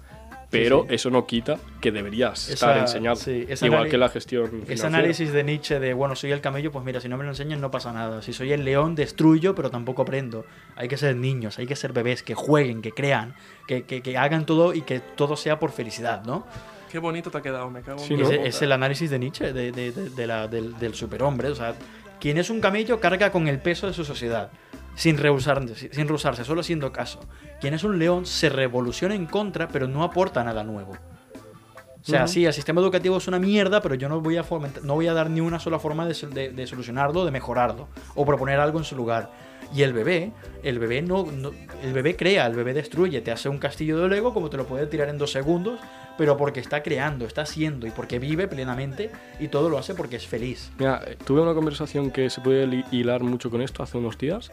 Pero sí. eso no quita que deberías Esa- estar enseñado. sí, Igual que la gestión. Ese financiera. análisis de Nietzsche de, bueno, soy el camello, pues mira, si no me lo enseñan no pasa nada. Si soy el león, destruyo, pero tampoco aprendo. Hay que ser niños, hay que ser bebés, que jueguen, que crean, que, que- que hagan todo y que todo sea por felicidad, ¿no? Qué bonito te ha quedado, me cago en es el análisis de Nietzsche, de, de- de- de la- del, del superhombre. O sea, quien es un camello carga con el peso de su sociedad, sin rehusarse, sin rehusarse, solo siendo caso. Quien es un león se revoluciona en contra, pero no aporta nada nuevo. O sea, Ujú. sí, el sistema educativo es una mierda, pero yo no voy a, fomentar- no voy a dar ni una sola forma de, sol- de- de solucionarlo, de mejorarlo, o proponer algo en su lugar. Y el bebé, el bebé no, no- el bebé crea, el bebé destruye, te hace un castillo de Lego como te lo puede tirar en dos segundos, pero porque está creando, está haciendo y porque vive plenamente y todo lo hace porque es feliz. Mira, tuve una conversación que se puede hilar mucho con esto hace unos días,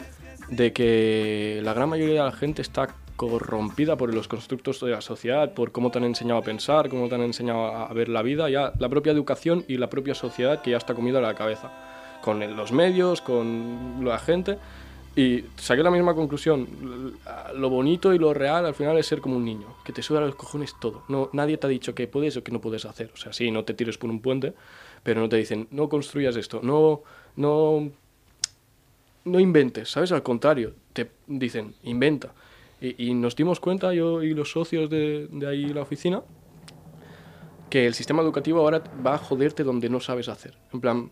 de que la gran mayoría de la gente está corrompida por los constructos de la sociedad, por cómo te han enseñado a pensar, cómo te han enseñado a ver la vida, ya la propia educación y la propia sociedad que ya está comida a la cabeza, con los medios, con la gente. Y saqué la misma conclusión. Lo bonito y lo real al final es ser como un niño, que te suda los cojones todo. No, nadie te ha dicho que puedes o que no puedes hacer. O sea, sí, no te tires por un puente, pero no te dicen, no construyas esto, no, no, no inventes, ¿sabes? Al contrario, te dicen, inventa. Y, y nos dimos cuenta, yo y los socios de, de ahí la oficina, que el sistema educativo ahora va a joderte donde no sabes hacer. En plan,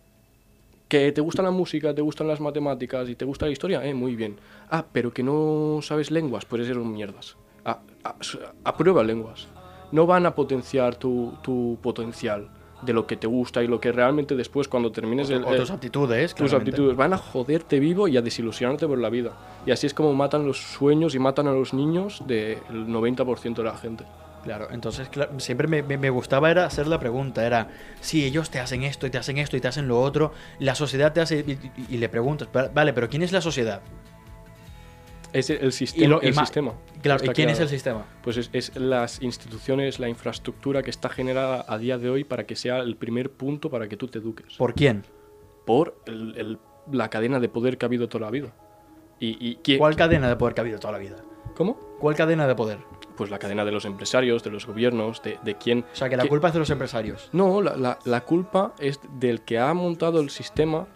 que te gusta la música, te gustan las matemáticas y te gusta la historia, eh, muy bien. Ah, pero que no sabes lenguas, pues eres un mierdas. a, a- a prueba lenguas. No van a potenciar tu, tu potencial de lo que te gusta y lo que realmente después cuando termines el, O tus el- aptitudes, tus claramente. aptitudes van a joderte vivo y a desilusionarte por la vida. Y así es como matan los sueños y matan a los niños del 90% de la gente. Claro, entonces siempre me, me- me gustaba era hacer la pregunta, era, si ellos te hacen esto y te hacen esto y te hacen lo otro, la sociedad te hace, y, y- y le preguntas, "Va- vale, pero ¿quién es la sociedad? Es el, sistema. Y lo- el ma- sistema. Claro, ¿y quién es el sistema? Pues es, es las instituciones, la infraestructura que está generada a día de hoy para que sea el primer punto para que tú te eduques. ¿Por quién? Por el- el- la cadena de poder que ha habido toda la vida. ¿Y, y ¿Cuál cadena de poder que ha habido toda la vida? ¿Cómo? ¿Cuál cadena de poder? Pues la cadena de los empresarios, de los gobiernos, de, de quién... O sea, que la qué- culpa es de los empresarios. No, la, la- la culpa es del que ha montado el sistema,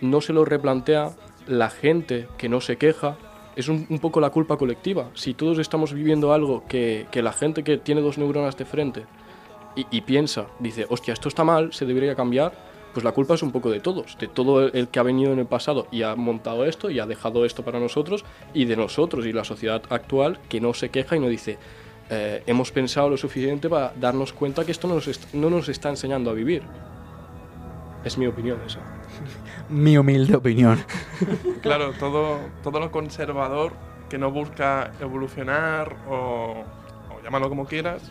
no se lo replantea, la gente que no se queja, es un, un poco la culpa colectiva. Si todos estamos viviendo algo que, que la gente que tiene dos neuronas de frente y, y piensa, dice, hostia, esto está mal, se debería cambiar, pues la culpa es un poco de todos, de todo el, que ha venido en el pasado y ha montado esto y ha dejado esto para nosotros y de nosotros y la sociedad actual que no se queja y no dice, eh, hemos pensado lo suficiente para darnos cuenta que esto no nos, no nos está enseñando a vivir. Es mi opinión esa. Mi humilde opinión. Claro, todo, todo lo conservador que no busca evolucionar o, o llámalo como quieras.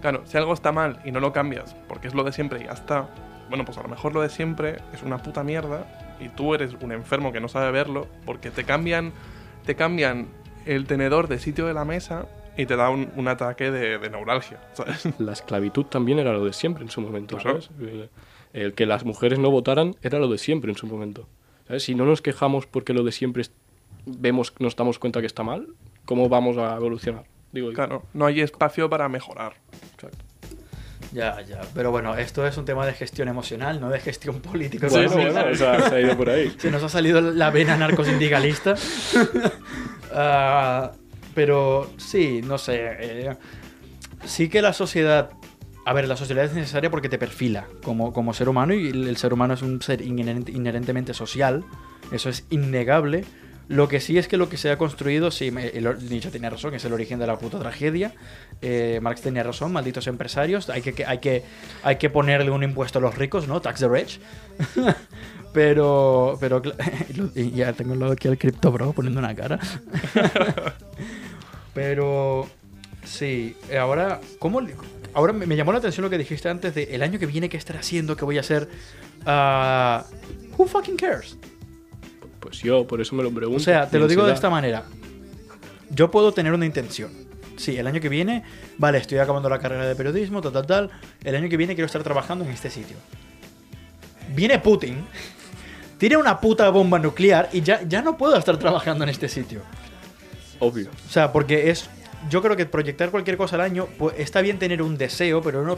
Claro, si algo está mal y no lo cambias porque es lo de siempre y ya está, bueno, pues a lo mejor lo de siempre es una puta mierda y tú eres un enfermo que no sabe verlo porque te cambian, te cambian el tenedor de sitio de la mesa y te da un, un ataque de, de neuralgia, ¿sabes? La esclavitud también era lo de siempre en su momento, Claro. ¿sabes? El, el que las mujeres no votaran era lo de siempre en su momento. ¿sabes? Si no nos quejamos porque lo de siempre vemos, nos damos cuenta que está mal, ¿cómo vamos a evolucionar? Digo, yo. Claro, no hay espacio para mejorar. Exacto. Ya, ya. Pero bueno, esto es un tema de gestión emocional, no de gestión política. Bueno, bueno, sí. o sea, se ha ido por ahí. Se nos ha salido la vena narcosindicalista. Ah, pero sí, no sé. eh, sí que la sociedad. A ver, la sociedad es necesaria porque te perfila como, como ser humano y el, el ser humano es un ser inherente- inherentemente social. Eso es innegable. Lo que sí es que lo que se ha construido, sí, Nietzsche tenía razón, es el origen de la puta tragedia. Eh, Marx tenía razón, malditos empresarios. Hay que, que- hay, que, hay que ponerle un impuesto a los ricos, ¿no? Tax the rich. pero, pero ya tengo al lado aquí al Crypto Bro poniendo una cara. pero sí, eh, ahora, ¿cómo? Ahora me, llamó la atención lo que dijiste antes de el año que viene, ¿qué estaré haciendo? ¿Qué voy a hacer? Ah, who fucking cares? Pues yo, por eso me lo pregunto. O sea, te lo digo de esta manera. Yo puedo tener una intención. Sí, el año que viene, vale, estoy acabando la carrera de periodismo, tal, tal, tal. El año que viene quiero estar trabajando en este sitio. Viene Putin, tira una puta bomba nuclear y ya, ya no puedo estar trabajando en este sitio. Obvio. O sea, porque es. Yo creo que proyectar cualquier cosa al año, pues está bien tener un deseo, pero un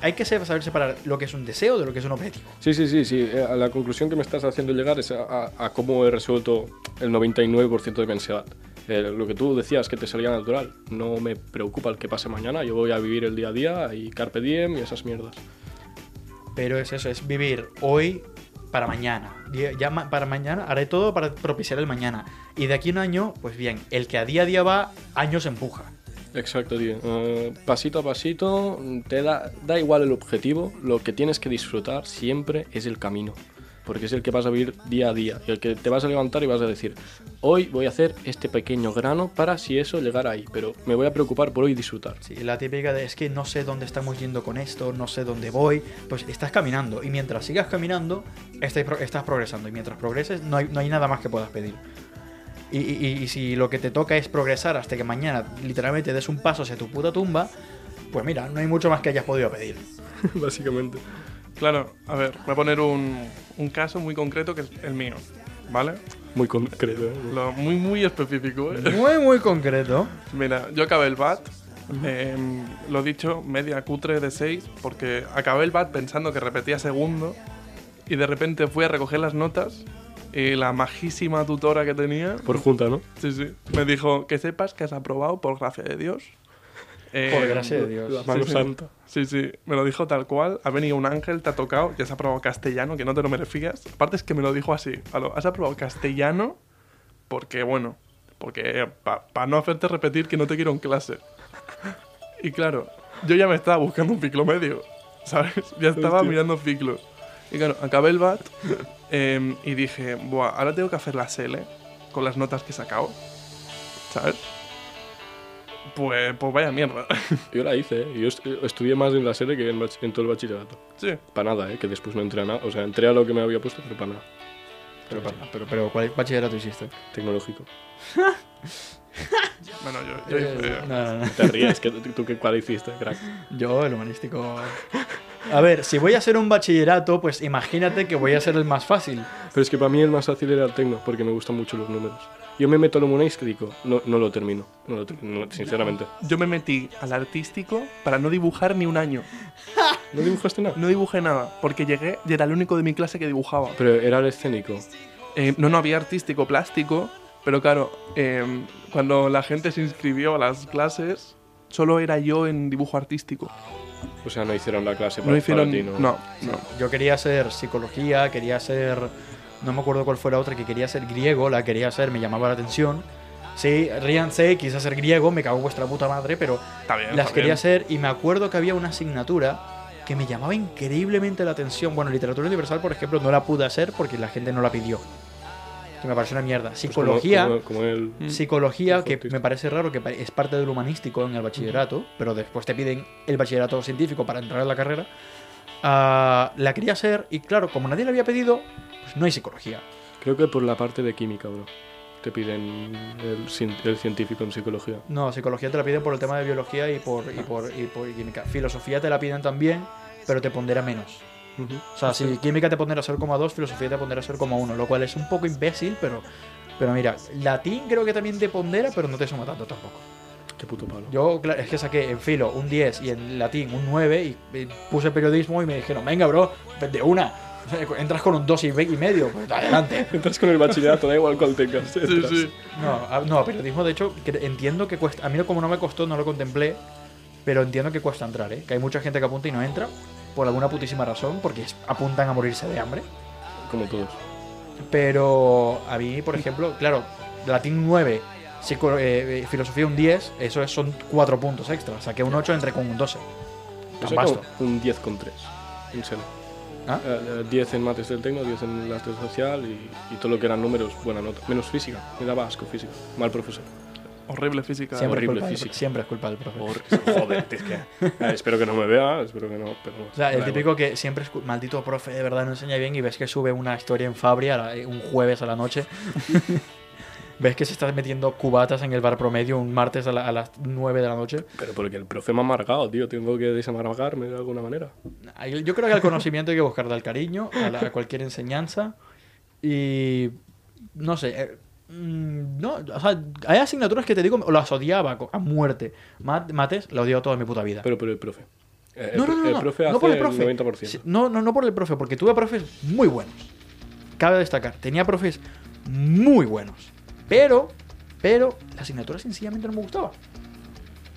hay que saber separar lo que es un deseo de lo que es un objetivo. Sí, sí, sí, sí. Eh, A la conclusión que me estás haciendo llegar es a, a- a cómo he resuelto el 99% de mi ansiedad. Eh, lo que tú decías que te salía natural. No me preocupa el que pase mañana. Yo voy a vivir el día a día y carpe diem y esas mierdas. Pero es eso, es vivir hoy para mañana. Para mañana haré todo para propiciar el mañana. Y de aquí a un año, pues bien, el que a día a día va, años empuja. Exacto, tío. Eh, pasito a pasito, te da, da igual el objetivo. Lo que tienes que disfrutar siempre es el camino. Porque es el que vas a vivir día a día. El que te vas a levantar y vas a decir, hoy voy a hacer este pequeño grano para si eso llegar ahí. Pero me voy a preocupar por hoy disfrutar. Sí, la típica de es que no sé dónde estamos yendo con esto, no sé dónde voy. Pues estás caminando. Y mientras sigas caminando, estás, pro- estás progresando. Y mientras progreses, no hay, no hay nada más que puedas pedir. Y- y si lo que te toca es progresar hasta que mañana literalmente des un paso hacia tu puta tumba, pues mira, no hay mucho más que hayas podido pedir. Básicamente. Claro, a ver, voy a poner un, un caso muy concreto que es el mío, ¿vale? Muy concreto. ¿eh? Lo, muy, muy específico, ¿eh? Muy, muy concreto. Mira, yo acabé el BAT, em, lo dicho, media cutre de 6, porque acabé el BAT pensando que repetía segundo y de repente fui a recoger las notas y la majísima tutora que tenía, Por junta, ¿no? sí, sí, me dijo que sepas que has aprobado por gracia de Dios. Eh, Por gracia de Dios. La mano sí. santa. Sí, sí, me lo dijo tal cual. Ha venido un ángel, te ha tocado, ya has aprobado castellano, que no te lo merecías. Aparte es que me lo dijo así. "Alo, Has aprobado castellano porque, bueno, Porque para no hacerte repetir que no te quiero en clase. Y claro, yo ya me estaba buscando un ciclo medio, ¿sabes? Ya estaba Hostia. mirando ciclos. Y claro, acabé el BAT em, y dije, Buah, ahora tengo que hacer la SL con las notas que he sacado, ¿sabes? Pues, pues vaya mierda. Yo la hice, ¿eh? Yo est- estudié más en la serie que en, en todo el bachillerato. sí. Para nada, ¿eh? Que después no entré a nada. O sea, entré a lo que me había puesto, pero para nada. Pero, pero, pero, pero ¿cuál bachillerato hiciste? Tecnológico. Bueno, yo, yo hice- Eh, no, no, no. Te ríes, que tú qué cuál hiciste, crack. Yo, el humanístico. A ver, si voy a hacer un bachillerato, pues imagínate que voy a ser el más fácil. Pero es que para mí el más fácil era el tecno, porque me gustan mucho los números. Yo me meto al humanístico, no, no lo termino. No lo termino, no, sinceramente. yo me metí al artístico para no dibujar ni un año. ¿No dibujaste nada? No dibujé nada, porque llegué y era el único de mi clase que dibujaba. Pero era el escénico. Eh, no, no había artístico plástico, pero claro, eh, cuando la gente se inscribió a las clases, solo era yo en dibujo artístico. O sea, no hicieron la clase para, No hicieron. para ti, ¿no? No, no. Yo quería hacer psicología, quería hacer. No me acuerdo cuál fue la otra, que quería ser griego, la quería hacer, me llamaba la atención. Sí, ríanse, quise hacer griego, me cago en vuestra puta madre, pero Está bien. las está quería bien. hacer y me acuerdo que había una asignatura que me llamaba increíblemente la atención. Bueno, literatura universal, por ejemplo, no la pude hacer porque la gente no la pidió. Que me pareció una mierda. Pues como- Psicología. Como, como el. Mm. Psicología, Qué que me parece raro que es parte del humanístico en el bachillerato, pero después te piden el bachillerato científico para entrar en la carrera. ah, la quería hacer y claro, como nadie la había pedido, no hay psicología. Creo que por la parte de química, bro. Te piden el, cien- el científico en psicología. No, psicología te la piden por el tema de biología y por, y por, y por química. Filosofía te la piden también, pero te pondera menos. Ujú. O sea, si química te pondrá a 0,2, filosofía te pondrá a 0,1, lo cual es un poco imbécil, pero, pero mira, latín creo que también te pondera, pero no te suma tanto tampoco. Qué puto palo. Yo cla- es que saqué en filo un 10 y en latín un 9 y, y puse periodismo y me dijeron, venga, bro, de una. O sea, Entras con un 2 y medio, pues adelante. Entras con el bachillerato, da igual cuál tengas. Sí, entras. sí. No, a- no, periodismo, de hecho, que entiendo que cuesta. A mí, como no me costó, no lo contemplé, pero entiendo que cuesta entrar, ¿eh? Que hay mucha gente que apunta y no entra, por alguna putísima razón, porque es- apuntan a morirse de hambre. Como todos. Pero a mí, por ejemplo, claro, latín 9, psico- eh, eh, filosofía un 10, eso es- son 4 puntos extra. Saqué un 8, entré con un 12. Yo Tan saco vasto. un 10 con 3. En serio. ¿Ah? Eh, eh, 10 en mates del tecno, 10 en de social y, y todo lo que eran números, buena nota. Menos física, me daba asco física. Mal profesor. Horrible física. Siempre es, horrible culpa del, física. siempre es culpa del profe. Joder, es que. Eh, espero que no me vea, espero que no. Pero, O sea, el típico que siempre es maldito profe, de verdad no enseña bien y ves que sube una historia en Fabri a la- eh, un jueves a la noche. ves que se está metiendo cubatas en el bar promedio un martes a, la- a las 9 de la noche. Pero porque el profe me ha amargado, tío. Tengo que desamargarme de alguna manera. Yo creo que al conocimiento hay que buscarle al cariño, a, la- a cualquier enseñanza. Y no sé. eh, mm, no, o sea, hay asignaturas que te digo, las odiaba a muerte. Mat- mates, la odiaba toda mi puta vida. Pero por el profe. Eh, No, el, no, no, el no, profe no hace por el profe. 90%. Sí, No, no, no por el profe, porque tuve profes muy buenos. Cabe destacar, tenía profes muy buenos. Pero, pero, la asignatura sencillamente no me gustaba.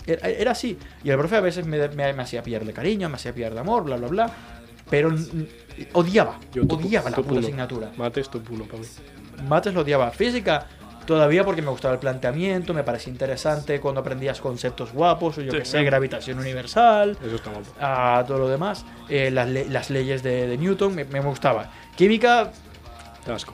Era, era así. Y el profe a veces me, me- me hacía pillar de cariño, me hacía pillar de amor, bla, bla, bla. Pero odiaba, Yo odiaba la puta asignatura. Mates top 1 para mí. Mates lo odiaba. Física, todavía porque me gustaba el planteamiento, me parecía interesante cuando aprendías conceptos guapos, o yo Sí. que sé, gravitación universal Eso está mal. a todo lo demás, eh, las, le- las leyes de, de Newton, me, me gustaba. Química, asco.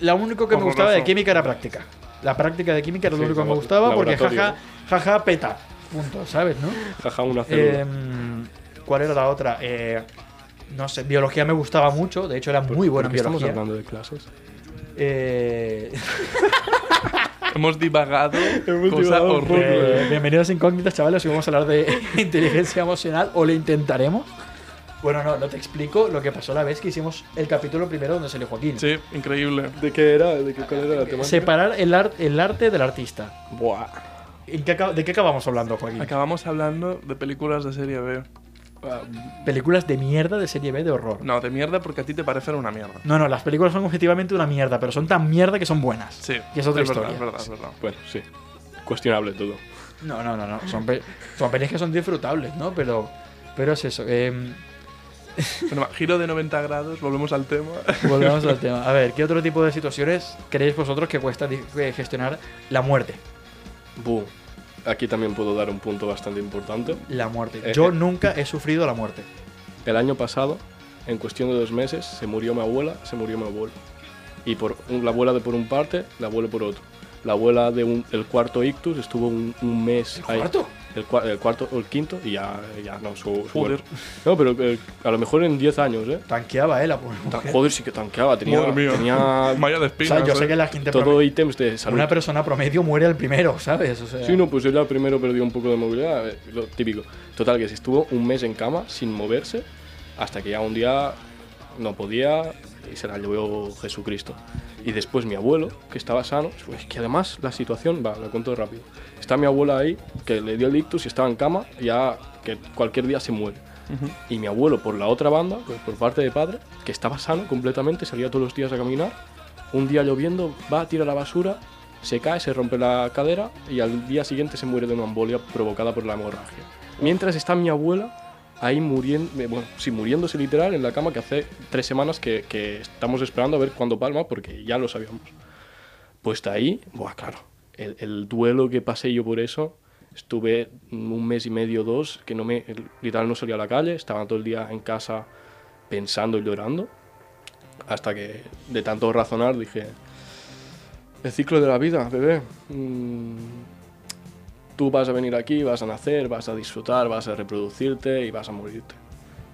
Lo único que me gustaba de química era práctica. La práctica de química era lo Sí, único que me gustaba porque jaja, jaja, peta. Punto, ¿sabes? ¿no? Jaja, una célula. Em, ¿Cuál era la otra? Eh, no sé, biología me gustaba mucho, de hecho era muy ¿Por qué estamos biología. hablando de clases? Eh, Hemos divagado. Hemos cosa divagado horrible. Eh, bienvenidos a Incógnitas, chavales. Hoy vamos a hablar de inteligencia emocional, o lo intentaremos. Bueno, no, no te explico lo que pasó la vez que hicimos el capítulo primero donde salió Joaquín. Sí, increíble. ¿De qué era? ¿De qué, ¿Cuál era la temática? Separar el, ar- el arte del artista. Buah. ¿En qué acab- ¿De qué acabamos hablando, Joaquín? Acabamos hablando de películas de serie B. Ah, Películas de mierda de serie B de horror. No, de mierda porque a ti te parecen una mierda. No, no, las películas son objetivamente una mierda, pero son tan mierda que son buenas. Sí, Y es otra verdad, historia. es verdad, es verdad. Bueno, sí. Cuestionable todo. No, no, no, no. Son, pe- son pelis que son disfrutables, ¿no? Pero, pero es eso. em, Bueno, va, giro de 90 grados, volvemos al tema. Volvemos al tema. A ver, ¿qué otro tipo de situaciones creéis vosotros que cuesta gestionar la muerte? Boom. Aquí también puedo dar un punto bastante importante. La muerte. Eh, Yo eh. nunca he sufrido la muerte. El año pasado, en cuestión de dos meses, se murió mi abuela, se murió mi abuelo. Y por la abuela de por un parte, la abuela por otro. La abuela del el cuarto ictus estuvo un, un mes ¿El ahí. cuarto? El, cua- el cuarto o el quinto y ya, ya no, su, su Joder. No, pero eh, a lo mejor en 10 años, ¿eh? Tanqueaba, ¿eh? La pobre mujer. Joder, sí que tanqueaba. Tenía, tenía Vaya de O espinas. sea, yo sé ¿eh? que la gente todo ítems de salud. una persona promedio muere al primero, ¿sabes? O sea, Sí, no, pues ella primero perdió un poco de movilidad, eh, lo típico. Total, que se estuvo un mes en cama sin moverse hasta que ya un día no podía y se la llevó Jesucristo. Y después mi abuelo, que estaba sano, pues que además la situación, va, lo cuento rápido. Está mi abuela ahí, que le dio el ictus y estaba en cama, ya que cualquier día se muere. Y mi abuelo por la otra banda, pues por parte de padre, que estaba sano completamente, salía todos los días a caminar. Un día lloviendo, va, tira la basura, se cae, se rompe la cadera y al día siguiente se muere de una embolia provocada por la hemorragia. Mientras está mi abuela ahí muriendo, bueno, sí, muriéndose literal en la cama que hace tres semanas que, que estamos esperando a ver cuándo palma porque ya lo sabíamos. Pues está ahí, buah, claro, el, el duelo que pasé yo por eso, estuve un mes y medio, dos, que no me, literal no salía a la calle, estaba todo el día en casa pensando y llorando, hasta que de tanto razonar dije, el ciclo de la vida, bebé. mm, tú vas a venir aquí, vas a nacer, vas a disfrutar, vas a reproducirte y vas a morirte.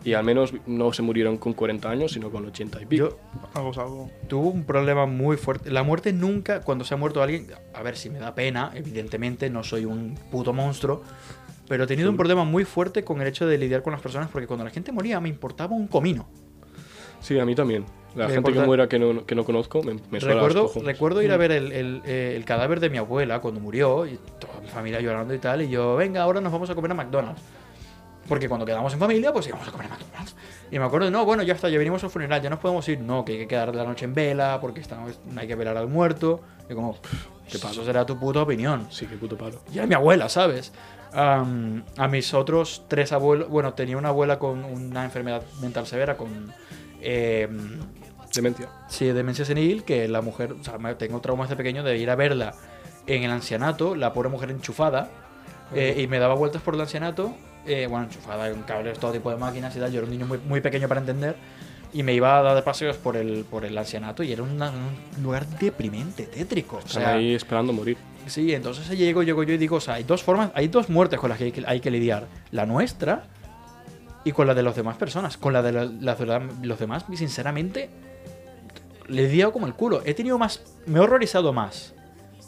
Y al menos no se murieron con 40 años, sino con 80 y pico. yo tuve un problema muy fuerte. La muerte nunca, cuando se ha muerto alguien, a ver si me da pena, evidentemente, no soy un puto monstruo, pero he tenido un problema muy fuerte con el hecho de lidiar con las personas, porque cuando la gente moría me importaba un comino. Sí, a mí también. La Me gente importa- que muera que no, que no conozco me, me suena recuerdo, los cojones. recuerdo ir a ver el, el- eh, el cadáver de mi abuela cuando murió, y mi familia llorando y tal, y yo, venga, ahora nos vamos a comer a McDonald's. Porque cuando quedamos en familia, pues íbamos a comer a McDonald's. Y me acuerdo, no, bueno, ya está, ya venimos al funeral, ya nos podemos ir. No, que hay que quedar la noche en vela, porque estamos, hay que velar al muerto. Y como, ¿qué pasó? Será tu puta opinión. Sí, qué puto palo. Y era mi abuela, ¿sabes? Am, a mis otros tres abuelos, bueno, tenía una abuela con una enfermedad mental severa, con em, Demencia. Sí, demencia senil, que la mujer, o sea, tengo traumas de pequeño de ir a verla en el ancianato, la pobre mujer enchufada, eh, y me daba vueltas por el ancianato, eh, bueno, enchufada en cables, todo tipo de máquinas y tal, yo era un niño muy, muy pequeño para entender, y me iba a dar de paseos por el, por el ancianato y era una- un lugar deprimente, tétrico. O sea, ahí esperando morir. Sí, entonces llego, llego yo y digo, o sea, hay dos formas, hay dos muertes con las que hay que, hay que lidiar. La nuestra y con la de las demás personas. Con la de la- de la- los demás, sinceramente, le he lidiado como el culo. He tenido más, me he horrorizado más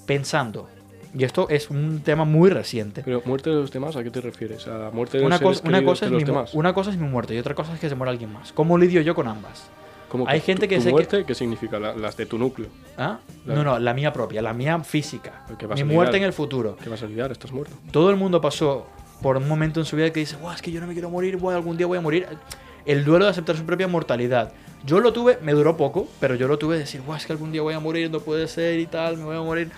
pensando. Y esto es un tema muy reciente. Pero muerte de los demás, ¿a qué te refieres? ¿A muerte de Una seres cosa, una, cosa de los mi, demás? una cosa es mi muerte y otra cosa es que se muera alguien más. ¿Cómo lidio yo con ambas? ¿Cómo hay que gente que tu sé que- muerte, ¿qué significa? La- las de tu núcleo. ¿Ah? La- No, no, la mía propia, la mía física. ¿Qué vas Mi a muerte en el futuro. ¿Qué vas a lidiar? Estás muerto. todo el mundo pasó por un momento en su vida que dice, Guau, es que yo no me quiero morir, guau, algún día voy a morir. El duelo de aceptar su propia mortalidad. Yo lo tuve, me duró poco, pero yo lo tuve de decir, Guau, es que algún día voy a morir, no puede ser y tal, me voy a morir.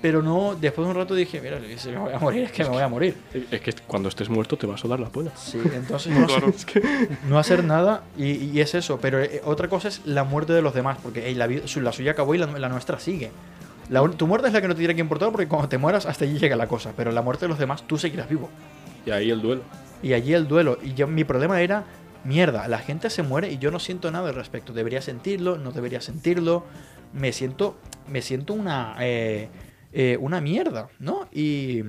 Pero no, después de un rato dije, mira, si me voy a morir, es que me voy a morir. Es que cuando estés muerto te va a sudar la polla. Sí, entonces no, no hacer nada y, y es eso. Pero eh, otra cosa es la muerte de los demás, porque la, suya acabó y la, la nuestra sigue. La tu muerte es la que no te tiene que importar porque cuando te mueras hasta allí llega la cosa, pero la muerte de los demás tú seguirás vivo. Y ahí el duelo. Y allí el duelo. Y yo, mi problema era, mierda, la gente se muere y yo no siento nada al respecto. Debería sentirlo, no debería sentirlo. Me siento, me siento una, eh, eh, una mierda, ¿no? Y,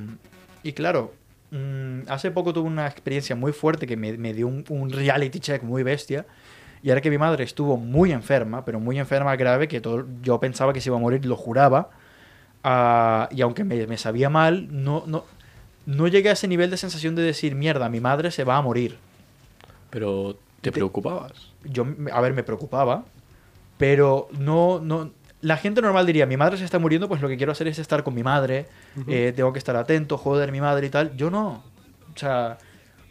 y claro, mm, hace poco tuve una experiencia muy fuerte que me, me dio un, un reality check muy bestia. Y ahora que mi madre estuvo muy enferma, pero muy enferma grave, que todo, yo pensaba que se iba a morir, lo juraba. ah, y aunque me, me sabía mal, no, no, no llegué a ese nivel de sensación de decir, mierda, mi madre se va a morir. Pero te Te- preocupabas. Yo, a ver, me preocupaba, pero no, no... La gente normal diría, mi madre se está muriendo, pues lo que quiero hacer es estar con mi madre, eh, tengo que estar atento, joder, mi madre y tal. Yo no. O sea,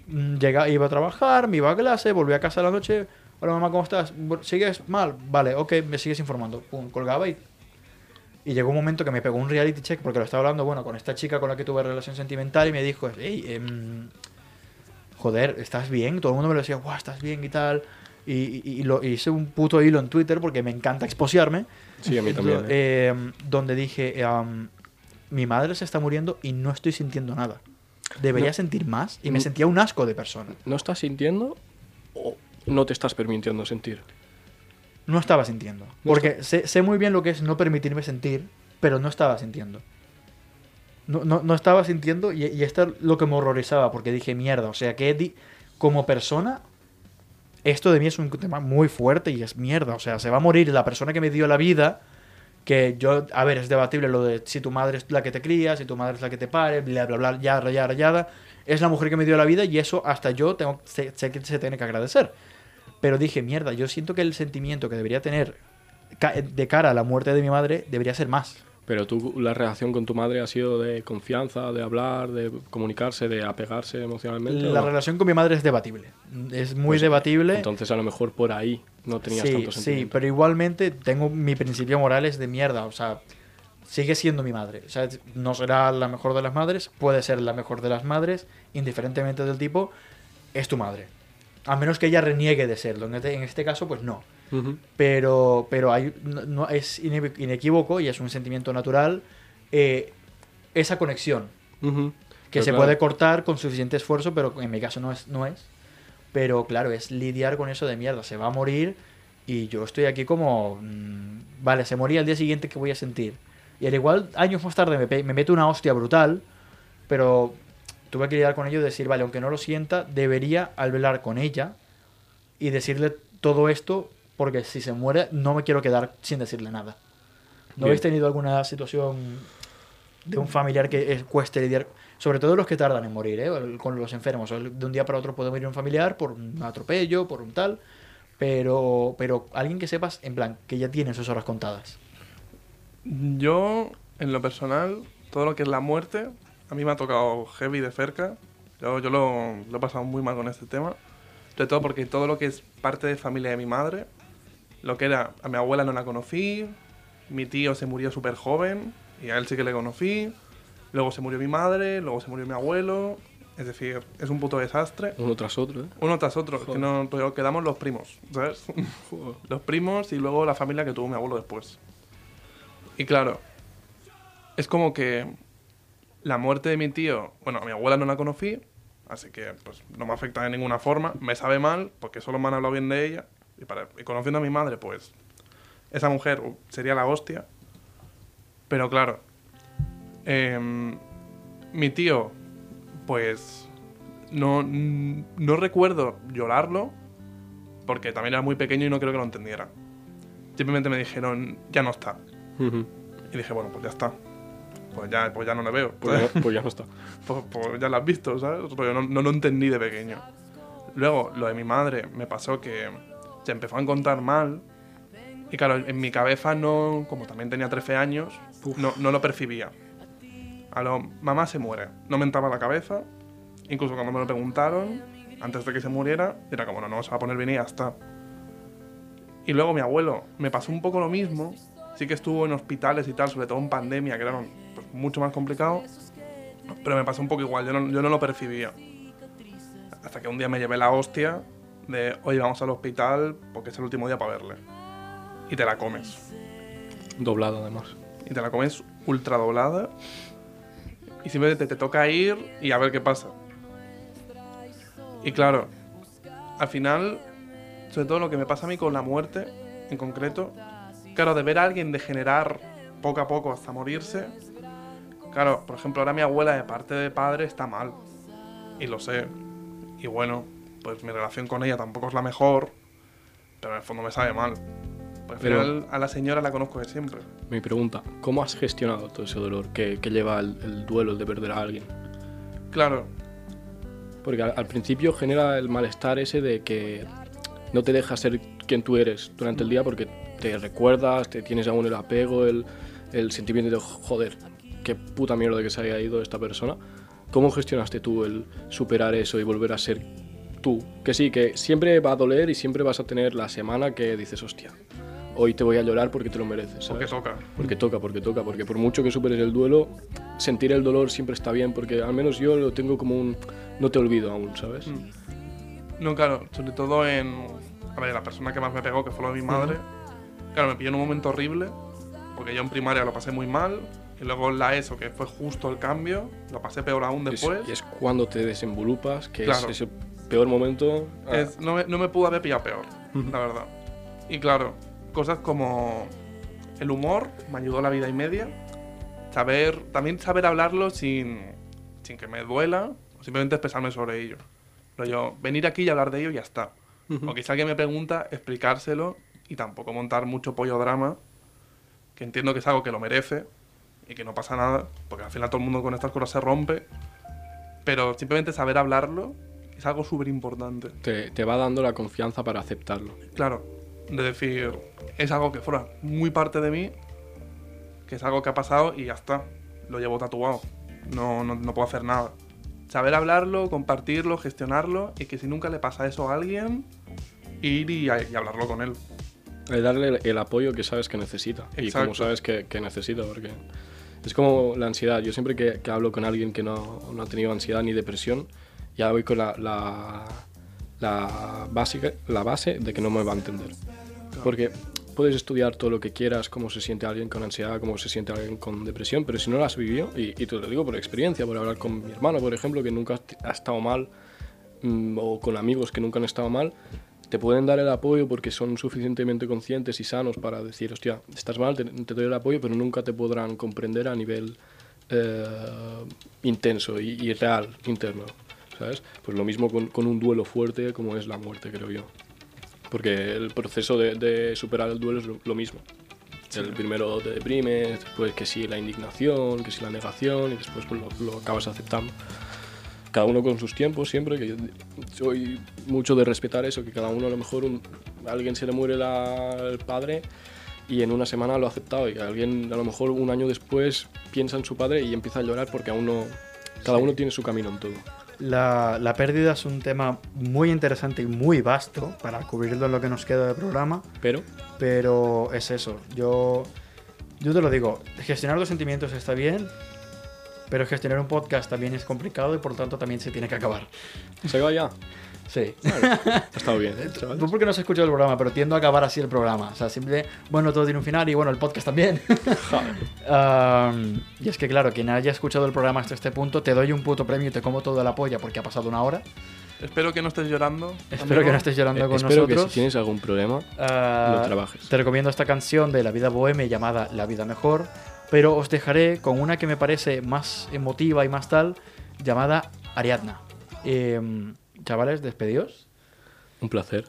mm, llega, iba a trabajar, me iba a clase, volví a casa a la noche. Hola mamá, ¿cómo estás? ¿Sigues mal? Vale, ok, me sigues informando. Pum, colgaba y... Y llegó un momento que me pegó un reality check porque lo estaba hablando, bueno, con esta chica con la que tuve relación sentimental y me dijo, hey, em, joder, ¿estás bien? Todo el mundo me lo decía, guau, estás bien y tal. Y, y- y lo, y hice un puto hilo en Twitter porque me encanta exposiarme. Sí, a mí también. ¿eh? Eh, donde dije, am, mi madre se está muriendo y no estoy sintiendo nada. Debería No. sentir más y me sentía un asco de persona. ¿No estás sintiendo o no te estás permitiendo sentir? No estaba sintiendo. No Porque sé, sé muy bien lo que es no permitirme sentir, pero no estaba sintiendo. No, no, no estaba sintiendo y, y esto es lo que me horrorizaba porque dije, mierda, o sea que di- como persona, esto de mí es un tema muy fuerte y es mierda, o sea, se va a morir la persona que me dio la vida, que yo, a ver, es debatible lo de si tu madre es la que te cría, si tu madre es la que te pare, bla, bla, bla, yada, yada, yada. Es la mujer que me dio la vida y eso hasta yo tengo, sé, que se tiene que agradecer. Pero dije, mierda, yo siento que el sentimiento que debería tener de cara a la muerte de mi madre debería ser más. Pero tú, la relación con tu madre ha sido de confianza, de hablar, de comunicarse, de apegarse emocionalmente. La relación con mi madre es debatible. Es muy Pues, debatible. Entonces a lo mejor por ahí no tenías sí, tanto sí, sentimiento. pero igualmente tengo mi principio moral es de mierda. O sea, sigue siendo mi madre. O sea, no será la mejor de las madres, puede ser la mejor de las madres, indiferentemente del tipo, es tu madre. A menos que ella reniegue de serlo. En este, en este caso, pues no. Pero pero hay no, no- es ine- inequívoco y es un sentimiento natural eh, esa conexión. Que Pero se claro, puede cortar con suficiente esfuerzo pero en mi caso no es no es. Pero claro es lidiar con eso de mierda. Se va a morir y yo estoy aquí como mm, vale se moría al día siguiente que voy a sentir y al igual años más tarde me, meto una hostia brutal pero tuve que lidiar con ello y decir vale aunque no lo sienta debería hablar con ella y decirle todo esto porque si se muere no me quiero quedar sin decirle nada. ¿No Bien. habéis tenido alguna situación de un familiar que es- cueste lidiar? Sobre todo los que tardan en morir, ¿eh? Con los enfermos. De un día para otro puede morir un familiar por un atropello, por un tal. Pero, pero alguien que sepas, en plan, que ya tiene sus horas contadas. Yo, en lo personal, todo lo que es la muerte, a mí me ha tocado heavy de cerca. Yo, yo lo, lo he pasado muy mal con este tema. Sobre todo porque todo lo que es parte de familia de mi madre, lo que era, a mi abuela no la conocí, mi tío se murió súper joven, y a él sí que le conocí, luego se murió mi madre, luego se murió mi abuelo, es decir, es un puto desastre. Uno tras otro, ¿eh? Uno tras otro, que Joder. no, pero quedamos los primos, ¿sabes? los primos y luego la familia que tuvo mi abuelo después. Y claro, es como que la muerte de mi tío, bueno, a mi abuela no la conocí, así que pues no me afecta de ninguna forma, me sabe mal porque solo me han hablado bien de ella y, para, y conociendo a mi madre, pues esa mujer sería la hostia. Pero claro, em, mi tío, pues no, no recuerdo llorarlo porque también era muy pequeño y no creo que lo entendiera. Simplemente me dijeron, ya no está. Y dije, bueno, pues ya está. Pues ya, pues ya no le veo. Pues, ya, pues ya no está. pues, pues ya lo has visto, ¿sabes? Pero no, no lo entendí de pequeño. Luego, lo de mi madre, me pasó que se empezó a encontrar mal. Y claro, en mi cabeza no, como también tenía 13 años, no, no lo percibía. A lo, mamá se muere. No me entraba la cabeza. Incluso cuando me lo preguntaron, antes de que se muriera, era como, no, no, se va a poner bien y ya está. Y luego mi abuelo, me pasó un poco lo mismo. Sí que estuvo en hospitales y tal, sobre todo en pandemia, que era pues, mucho más complicado. Pero me pasó un poco igual, yo no, yo no lo percibía. Hasta que un día me llevé la hostia de, oye, vamos al hospital porque es el último día para verle. Y te la comes. Doblado además. Y te la comes ultra doblada. Y simplemente te, te toca ir y a ver qué pasa. Y claro, al final, sobre todo lo que me pasa a mí con la muerte, en concreto, claro, de ver a alguien degenerar poco a poco hasta morirse. Claro, por ejemplo, ahora mi abuela de parte de padre está mal. Y lo sé. Y bueno, pues mi relación con ella tampoco es la mejor. Pero en el fondo me sabe mal. Al Pero- final a la señora la conozco de siempre. Mi pregunta, ¿cómo has gestionado todo ese dolor que, que lleva el, el duelo, el de perder a alguien? Claro, Porque al, al principio genera el malestar ese de que no te dejas ser quien tú eres durante el día porque te recuerdas, te tienes aún el apego, el, el sentimiento de joder, qué puta mierda que se haya ido esta persona. ¿Cómo gestionaste tú el superar eso y volver a ser tú? Que sí, que siempre va a doler y siempre vas a tener la semana que dices, hostia, hoy te voy a llorar porque te lo mereces. porque ¿sabes? toca. Porque toca, porque toca, porque por mucho que superes el duelo, sentir el dolor siempre está bien, porque al menos yo lo tengo como un, no te olvido aún, ¿sabes? Mm. No, claro, sobre todo en. A ver, la persona que más me pegó, que fue lo de mi madre. Claro, me pilló en un momento horrible, porque yo en primaria lo pasé muy mal. Y luego la ESO, que fue justo el cambio, lo pasé peor aún Es- después. y es cuando te desenvolupas, que Claro. es ese peor momento. ah, Es- no, me, no me pudo haber pillado peor, la verdad. Y claro, cosas como el humor me ayudó la vida y media. Saber, también saber hablarlo sin, sin que me duela, o simplemente expresarme sobre ello. Pero yo, venir aquí y hablar de ello y ya está. O quizá alguien me pregunta, explicárselo y tampoco montar mucho pollo drama, que entiendo que es algo que lo merece y que no pasa nada, porque al final todo el mundo con estas cosas se rompe. Pero simplemente saber hablarlo es algo súper importante. te, te va dando la confianza para aceptarlo. Claro, de decir, es algo que fuera muy parte de mí, que es algo que ha pasado y ya está. Lo llevo tatuado. No, no, no puedo hacer nada. Saber hablarlo, compartirlo, gestionarlo y que si nunca le pasa eso a alguien, ir y, y hablarlo con él. Eh, darle el, el apoyo que sabes que necesita y como sabes que, que necesita, porque es como la ansiedad. Yo siempre que, que hablo con alguien que no, no ha tenido ansiedad ni depresión, ya voy con la, la, la, básica, la base de que no me va a entender. Porque puedes estudiar todo lo que quieras, cómo se siente alguien con ansiedad, cómo se siente alguien con depresión, pero si no lo has vivido, y, y te lo digo por experiencia, por hablar con mi hermano, por ejemplo, que nunca ha estado mal, mm, o con amigos que nunca han estado mal, te pueden dar el apoyo porque son suficientemente conscientes y sanos para decir, hostia, estás mal, te, te doy el apoyo, pero nunca te podrán comprender a nivel eh, intenso y, y real, interno, ¿sabes? Pues lo mismo con, con un duelo fuerte como es la muerte, creo yo. Porque el proceso de, de superar el duelo es lo, lo mismo. El primero te deprimes, después que sí la indignación, que sí la negación y después pues, lo, lo acabas aceptando cada uno con sus tiempos siempre, que yo soy mucho de respetar eso, que cada uno a lo mejor un- a alguien se le muere la- el padre y en una semana lo ha aceptado y que alguien a lo mejor un año después piensa en su padre y empieza a llorar porque aún no... Cada uno tiene su camino en todo. La, la pérdida es un tema muy interesante y muy vasto para cubrirlo en lo que nos queda de programa, Pero pero es eso. Yo, yo te lo digo, gestionar los sentimientos está bien, pero gestionar un podcast también es complicado y por lo tanto también se tiene que acabar. se va ya. Sí. Ha estado bien, ¿eh, chavales? Tú porque no has escuchado el programa, pero tiendo a acabar así el programa. O sea, simple, bueno, todo tiene un final y bueno, el podcast también. Um, y es que claro, quien haya escuchado el programa hasta este punto, te doy un puto premio y te como toda la polla porque ha pasado una hora. Espero que no estés llorando. Espero amigo. que no estés llorando Eh, con espero nosotros. que si tienes algún problema, Ah, no trabajes. Te recomiendo esta canción de La Vida Boheme llamada La Vida Mejor, pero os dejaré con una que me parece más emotiva y más tal, llamada Ariadna. Em, chavales, despedidos. un placer.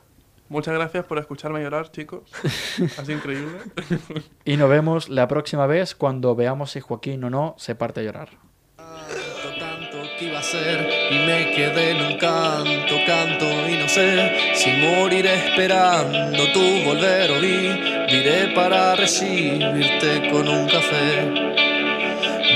Muchas gracias por escucharme llorar, chicos. sido increíble. Y nos vemos la próxima vez cuando veamos si Joaquín o no se parte a llorar. Iba a ser y me quedé en un canto, canto y no sé si moriré esperando tu volver o viviré para recibirte con un café.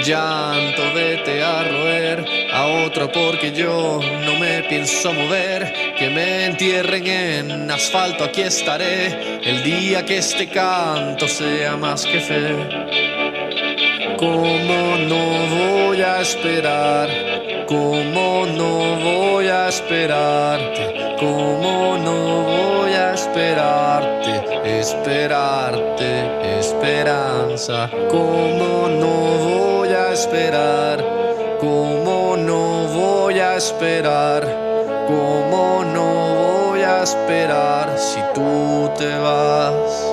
Llanto, vete a roer a otro porque yo no me pienso mover. Que me entierren en asfalto, aquí estaré el día que este canto sea más que fe. ¿Cómo no voy a esperar? ¿Cómo no voy a esperarte? ¿Cómo no voy a esperarte? Esperarte, esperanza. ¿Cómo no voy a esperar? ¿Cómo no voy a esperar? ¿Cómo no voy a esperar si tú te vas?